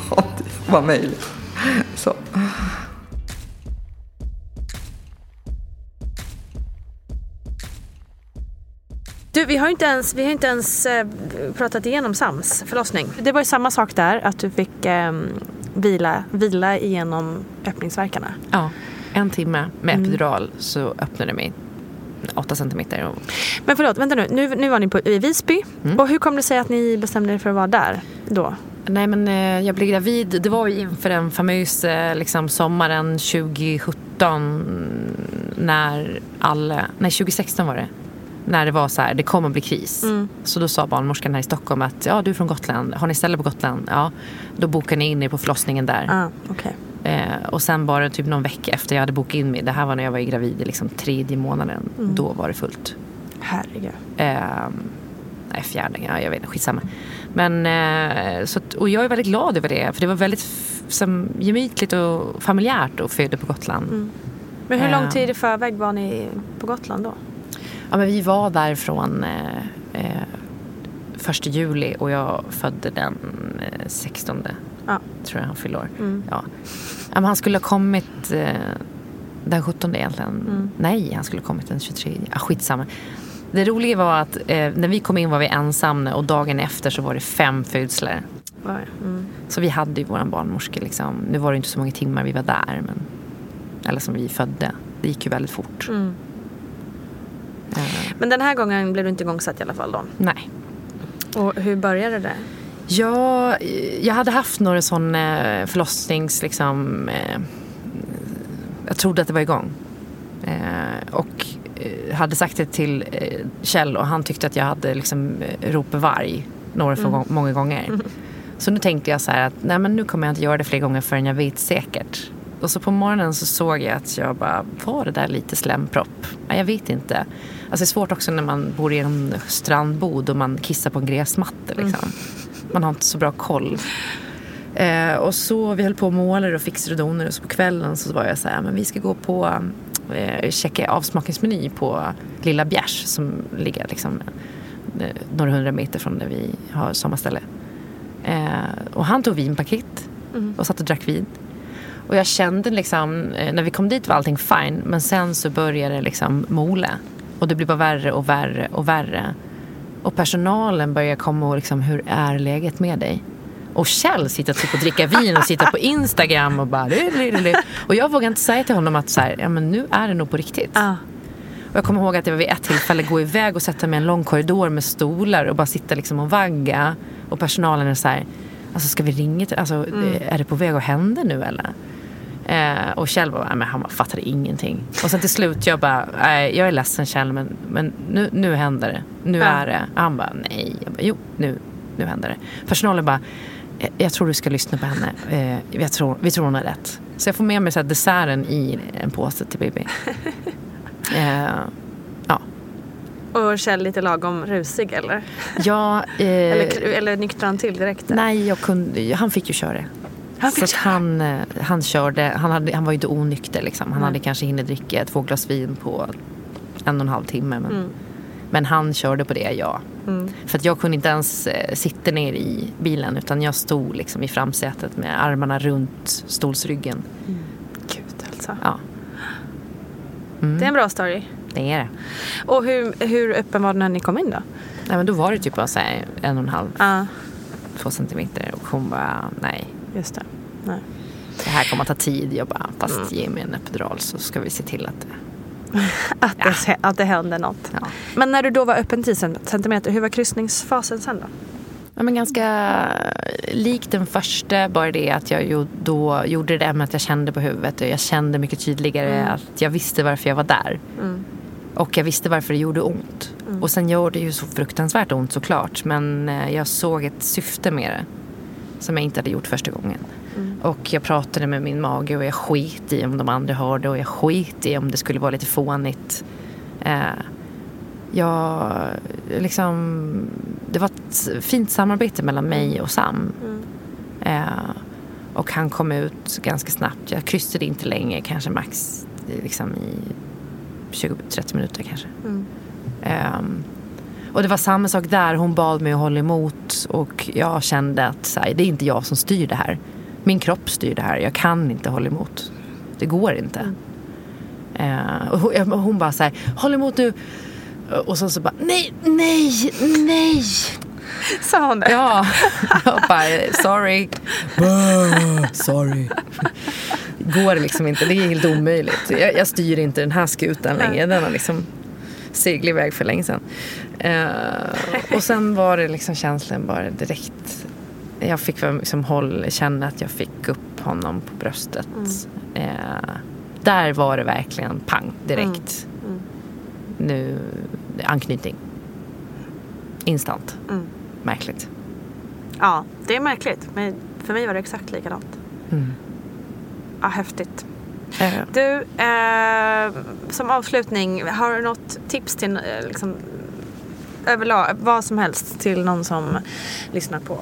om det var möjligt. Så. Du, vi har inte ens, vi har inte ens eh, pratat igenom Sams förlossning. Det var ju samma sak där, att du fick eh, vila, vila igenom öppningsverkarna. Ja, en timme med epidural så öppnade mig 8 centimeter. Och, Men förlåt, vänta nu. Nu, nu var ni på, i Visby. Och hur kom det sig att ni bestämde er för att vara där då? nej men eh, jag blev gravid, det var ju inför den famösa liksom, sommaren 2017 när alla, nej 2016 var det. När det var så här, det kommer bli kris. Så då sa barnmorskan här i Stockholm att ja du är från Gotland, har ni ställe på Gotland? Ja, då bokar ni in er på förlossningen där. Ah, okej. Eh, och sen bara typ någon vecka efter jag hade bokat in mig, det här var när jag var gravid i liksom tredje månaden, då var det fullt. Herregud. Eh, nej, fjärde, ja, jag vet inte, skitsamma. Men, eh, så, och jag är väldigt glad över det. För det var väldigt som, gemytligt och familjärt att föda på Gotland. Mm. Men hur lång Eh. tid i förväg var ni på Gotland då? Ja, men vi var där från eh, eh, första juli och jag födde den eh, 16 Ja. tror jag han fyllde år. Mm. Ja. Ja, men han skulle ha kommit eh, den 17 egentligen. Mm. Nej, han skulle ha kommit den 23. Ja, skitsamma. Det roliga var att eh, när vi kom in var vi ensamma och dagen efter så var det fem födslar. Mm. Så vi hade ju våran barnmorska liksom. Nu var det inte så många timmar vi var där. Men, eller som vi födde. Det gick ju väldigt fort. Mm. Eh, Men den här gången blev du inte igångsatt i alla fall då? nej. Och hur började det? Ja, jag hade haft några sån eh, förlossnings... Liksom, eh, jag trodde att det var igång. Och hade sagt det till Kjell och han tyckte att jag hade liksom, ropat varg några för Mm. många gånger. Så nu tänkte jag så här att nej, men nu kommer jag inte göra det fler gånger förrän jag vet säkert. Och så på morgonen så såg jag att jag bara, var det där lite slempropp? Nej, jag vet inte. Alltså det är svårt också när man bor i en strandbod och man kissar på en gräsmatta. Liksom. Man har inte så bra koll. Eh, och så vi höll på och målade och fixade och donade och så på kvällen så var jag så här, men vi ska gå på eh, checka avsmakningsmeny på Lilla Bjärs som ligger liksom eh, några hundra meter från där vi har sommarställe. Eh, och han tog vinpaket och satt och drack vin. Och jag kände liksom, eh, när vi kom dit var allting fine men sen så började det liksom mola. Och det blev bara värre och värre och värre. Och personalen börjar komma och liksom, hur är läget med dig? Och Kjell sitter typ och dricker vin och sitter på Instagram och bara... Och jag vågar inte säga till honom att så här, ja, men nu är det nog på riktigt. Ja. Och jag kommer ihåg att jag vid ett tillfälle gå iväg och sätta mig i en lång korridor med stolar och bara sitta liksom och vagga. Och personalen är så här, alltså ska vi ringa till, alltså är det på väg att hända nu eller? Eh, och Kjell bara, men han fattade ingenting. Och sen till slut jag bara, nej jag är ledsen Kjell men, men nu, nu händer det. Nu Ja. är det. Han bara, nej. Jag bara, jo nu, nu händer det. Personalen bara, "Eh, jag tror du ska lyssna på henne. Eh, jag tror, vi tror hon har rätt. Så jag får med mig så här, desserten i en påse till Bibi. eh. Och Kjell lite lagom rusig eller? Ja, eh, Eller, eller nyktrade han till direkt? Nej, jag kunde, han fick ju köra. Han fick så att han, eh, han körde, han, hade, han var ju inte onykter liksom. Han hade kanske hunnit dricka två glas vin på en och en halv timme. Men, Mm. men han körde på det, ja. Mm. För att jag kunde inte ens eh, sitta ner i bilen utan jag stod liksom i framsätet med armarna runt stolsryggen. Gud alltså. Ja, Det är en bra story. Det är det. Och hur, hur öppen var den när ni kom in då? Nej, men då var det typ bara så här, en och en halv, Ja, två centimeter. Och hon bara, nej. just det. Nej. Det här kommer att ta tid. Jag bara, fast ge mig en epidural så ska vi se till att det... Att, det, att det hände något. Ja. Men när du då var öppen 10 centimeter, hur var kryssningsfasen sen då? Ja, men ganska likt den första, bara det att jag då gjorde det med att jag kände på huvudet och jag kände mycket tydligare att jag visste varför jag var där. Mm. Och jag visste varför det gjorde ont. Och sen gör det ju så fruktansvärt ont såklart. Men eh, jag såg ett syfte med det. Som jag inte hade gjort första gången. Och jag pratade med min mage och jag skit i om de andra hörde. Och jag skit i om det skulle vara lite fånigt. Eh, jag liksom... Det var ett fint samarbete mellan mig och Sam. Eh, och han kom ut ganska snabbt. Jag kryssade inte länge, kanske max liksom i 20-30 minuter kanske. Ehm, och det var samma sak där. Hon bad mig att hålla emot och jag kände att här, det är inte jag som styr det här. Min kropp styr det här. Jag kan inte hålla emot. Det går inte. Eh, och hon, hon bara så här, håll emot nu. Och så, så bara, nej, nej, nej. Sa hon det? Ja, jag bara, sorry. sorry. Går liksom inte, det är helt omöjligt. Jag, jag styr inte den här skutan längre. Den har liksom seglat iväg för länge sedan. Eh, och sen var det liksom känslan bara direkt. Jag fick liksom håll, känna att jag fick upp honom på bröstet. Eh, där var det verkligen pang direkt. Nu, anknytning. Instant. Märkligt. Ja, det är märkligt. Men för mig var det exakt likadant. Mm. Ja, häftigt. Eh, Du, eh, som avslutning, har du något tips till eh, liksom, överlag, vad som helst till någon som lyssnar på,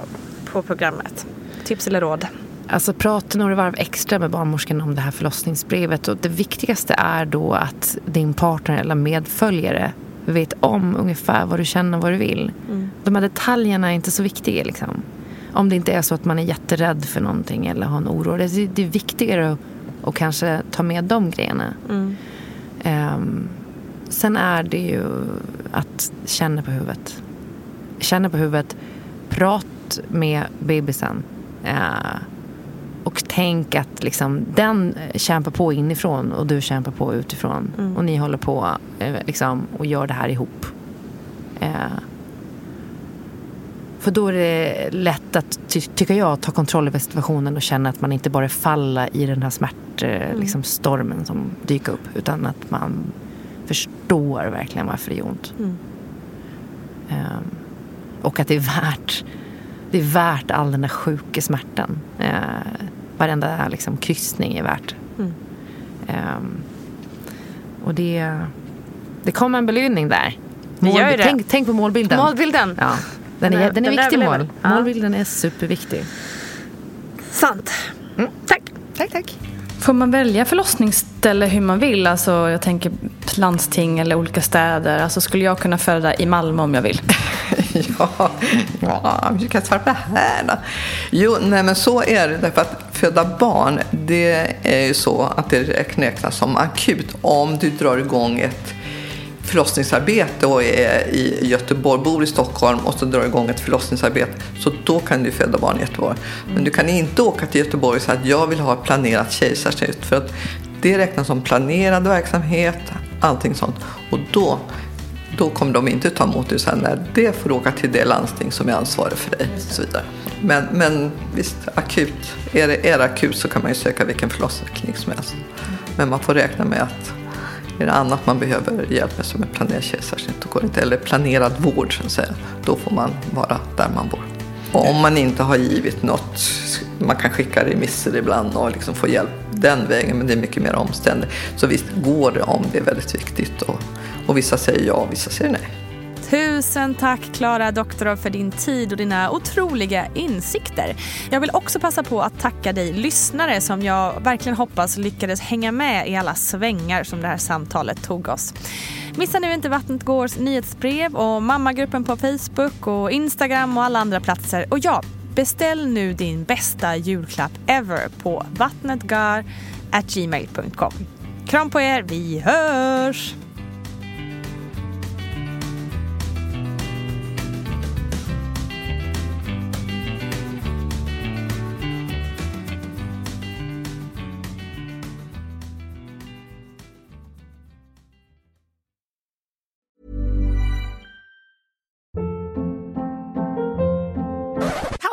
på programmet? Tips eller råd? Alltså prata några varv extra med barnmorskan om det här förlossningsbrevet. Och det viktigaste är då att din partner eller medföljare vet om ungefär vad du känner och vad du vill. Mm. De här detaljerna är inte så viktiga. Liksom. Om det inte är så att man är jätterädd för någonting eller har en oro. Det är, det är viktigare att, att kanske ta med de grejerna. Mm. Um, sen är det ju att känna på huvudet. Känna på huvudet. Prat med bebisen. Uh, och tänk att liksom, den kämpar på inifrån och du kämpar på utifrån. Mm. Och ni håller på eh, liksom, och gör det här ihop. Eh, för då är det lätt att, ty tycker jag, ta kontroll över situationen och känna att man inte bara faller i den här smärtstormen mm. liksom, som dyker upp. Utan att man förstår verkligen varför det gör ont. Mm. Eh, och att det är värt det är värt all den där sjuka smärtan. Eh, varenda liksom, kryssning är värt. Mm. Um, och det, det kommer en belöning där. Mål. Tänk, tänk, på målbilden. Målbilden. Ja, den är, den är viktig mål. Ja. Målbilden är superviktig. Sant. Mm. Tack. Tack, tack. Får man välja förlossningsställe hur man vill? Alltså, jag tänker landsting eller olika städer. Alltså, skulle jag kunna föda i Malmö om jag vill? ja, ja, vi kan svara på det här då. Jo, nej men så är det. Därför att föda barn, det är ju så att det räknas som akut om du drar igång ett förlossningsarbete och är i Göteborg, bor i Stockholm och så drar igång ett förlossningsarbete. Så då kan du föda barn i Göteborg. Men du kan inte åka till Göteborg och säga att jag vill ha ett planerat kejsarsnitt. För att det räknas som planerad verksamhet, allting sånt. Och då då kommer de inte ta emot dig sen nej, det får du åka till det landsting som är ansvarig för dig. Och så vidare. Men, men visst, akut. Är det, är det akut så kan man ju söka vilken förlossningsklinik som helst. Men man får räkna med att är det annat man behöver hjälp med som är planerad kejsarsnitt eller planerad vård så att säga, då får man vara där man bor. Och om man inte har givit något, man kan skicka remisser ibland och liksom få hjälp den vägen, men det är mycket mer omständigt. Så visst går det om det är väldigt viktigt. Och, och vissa säger ja, vissa säger nej. Tusen tack Klara Doktorov för din tid och dina otroliga insikter. Jag vill också passa på att tacka dig lyssnare som jag verkligen hoppas lyckades hänga med i alla svängar som det här samtalet tog oss. Missa nu inte Vattnet Gårs nyhetsbrev och mammagruppen på Facebook och Instagram och alla andra platser. Och ja, beställ nu din bästa julklapp ever på vattnetgar.gmail.com. Kram på er, vi hörs!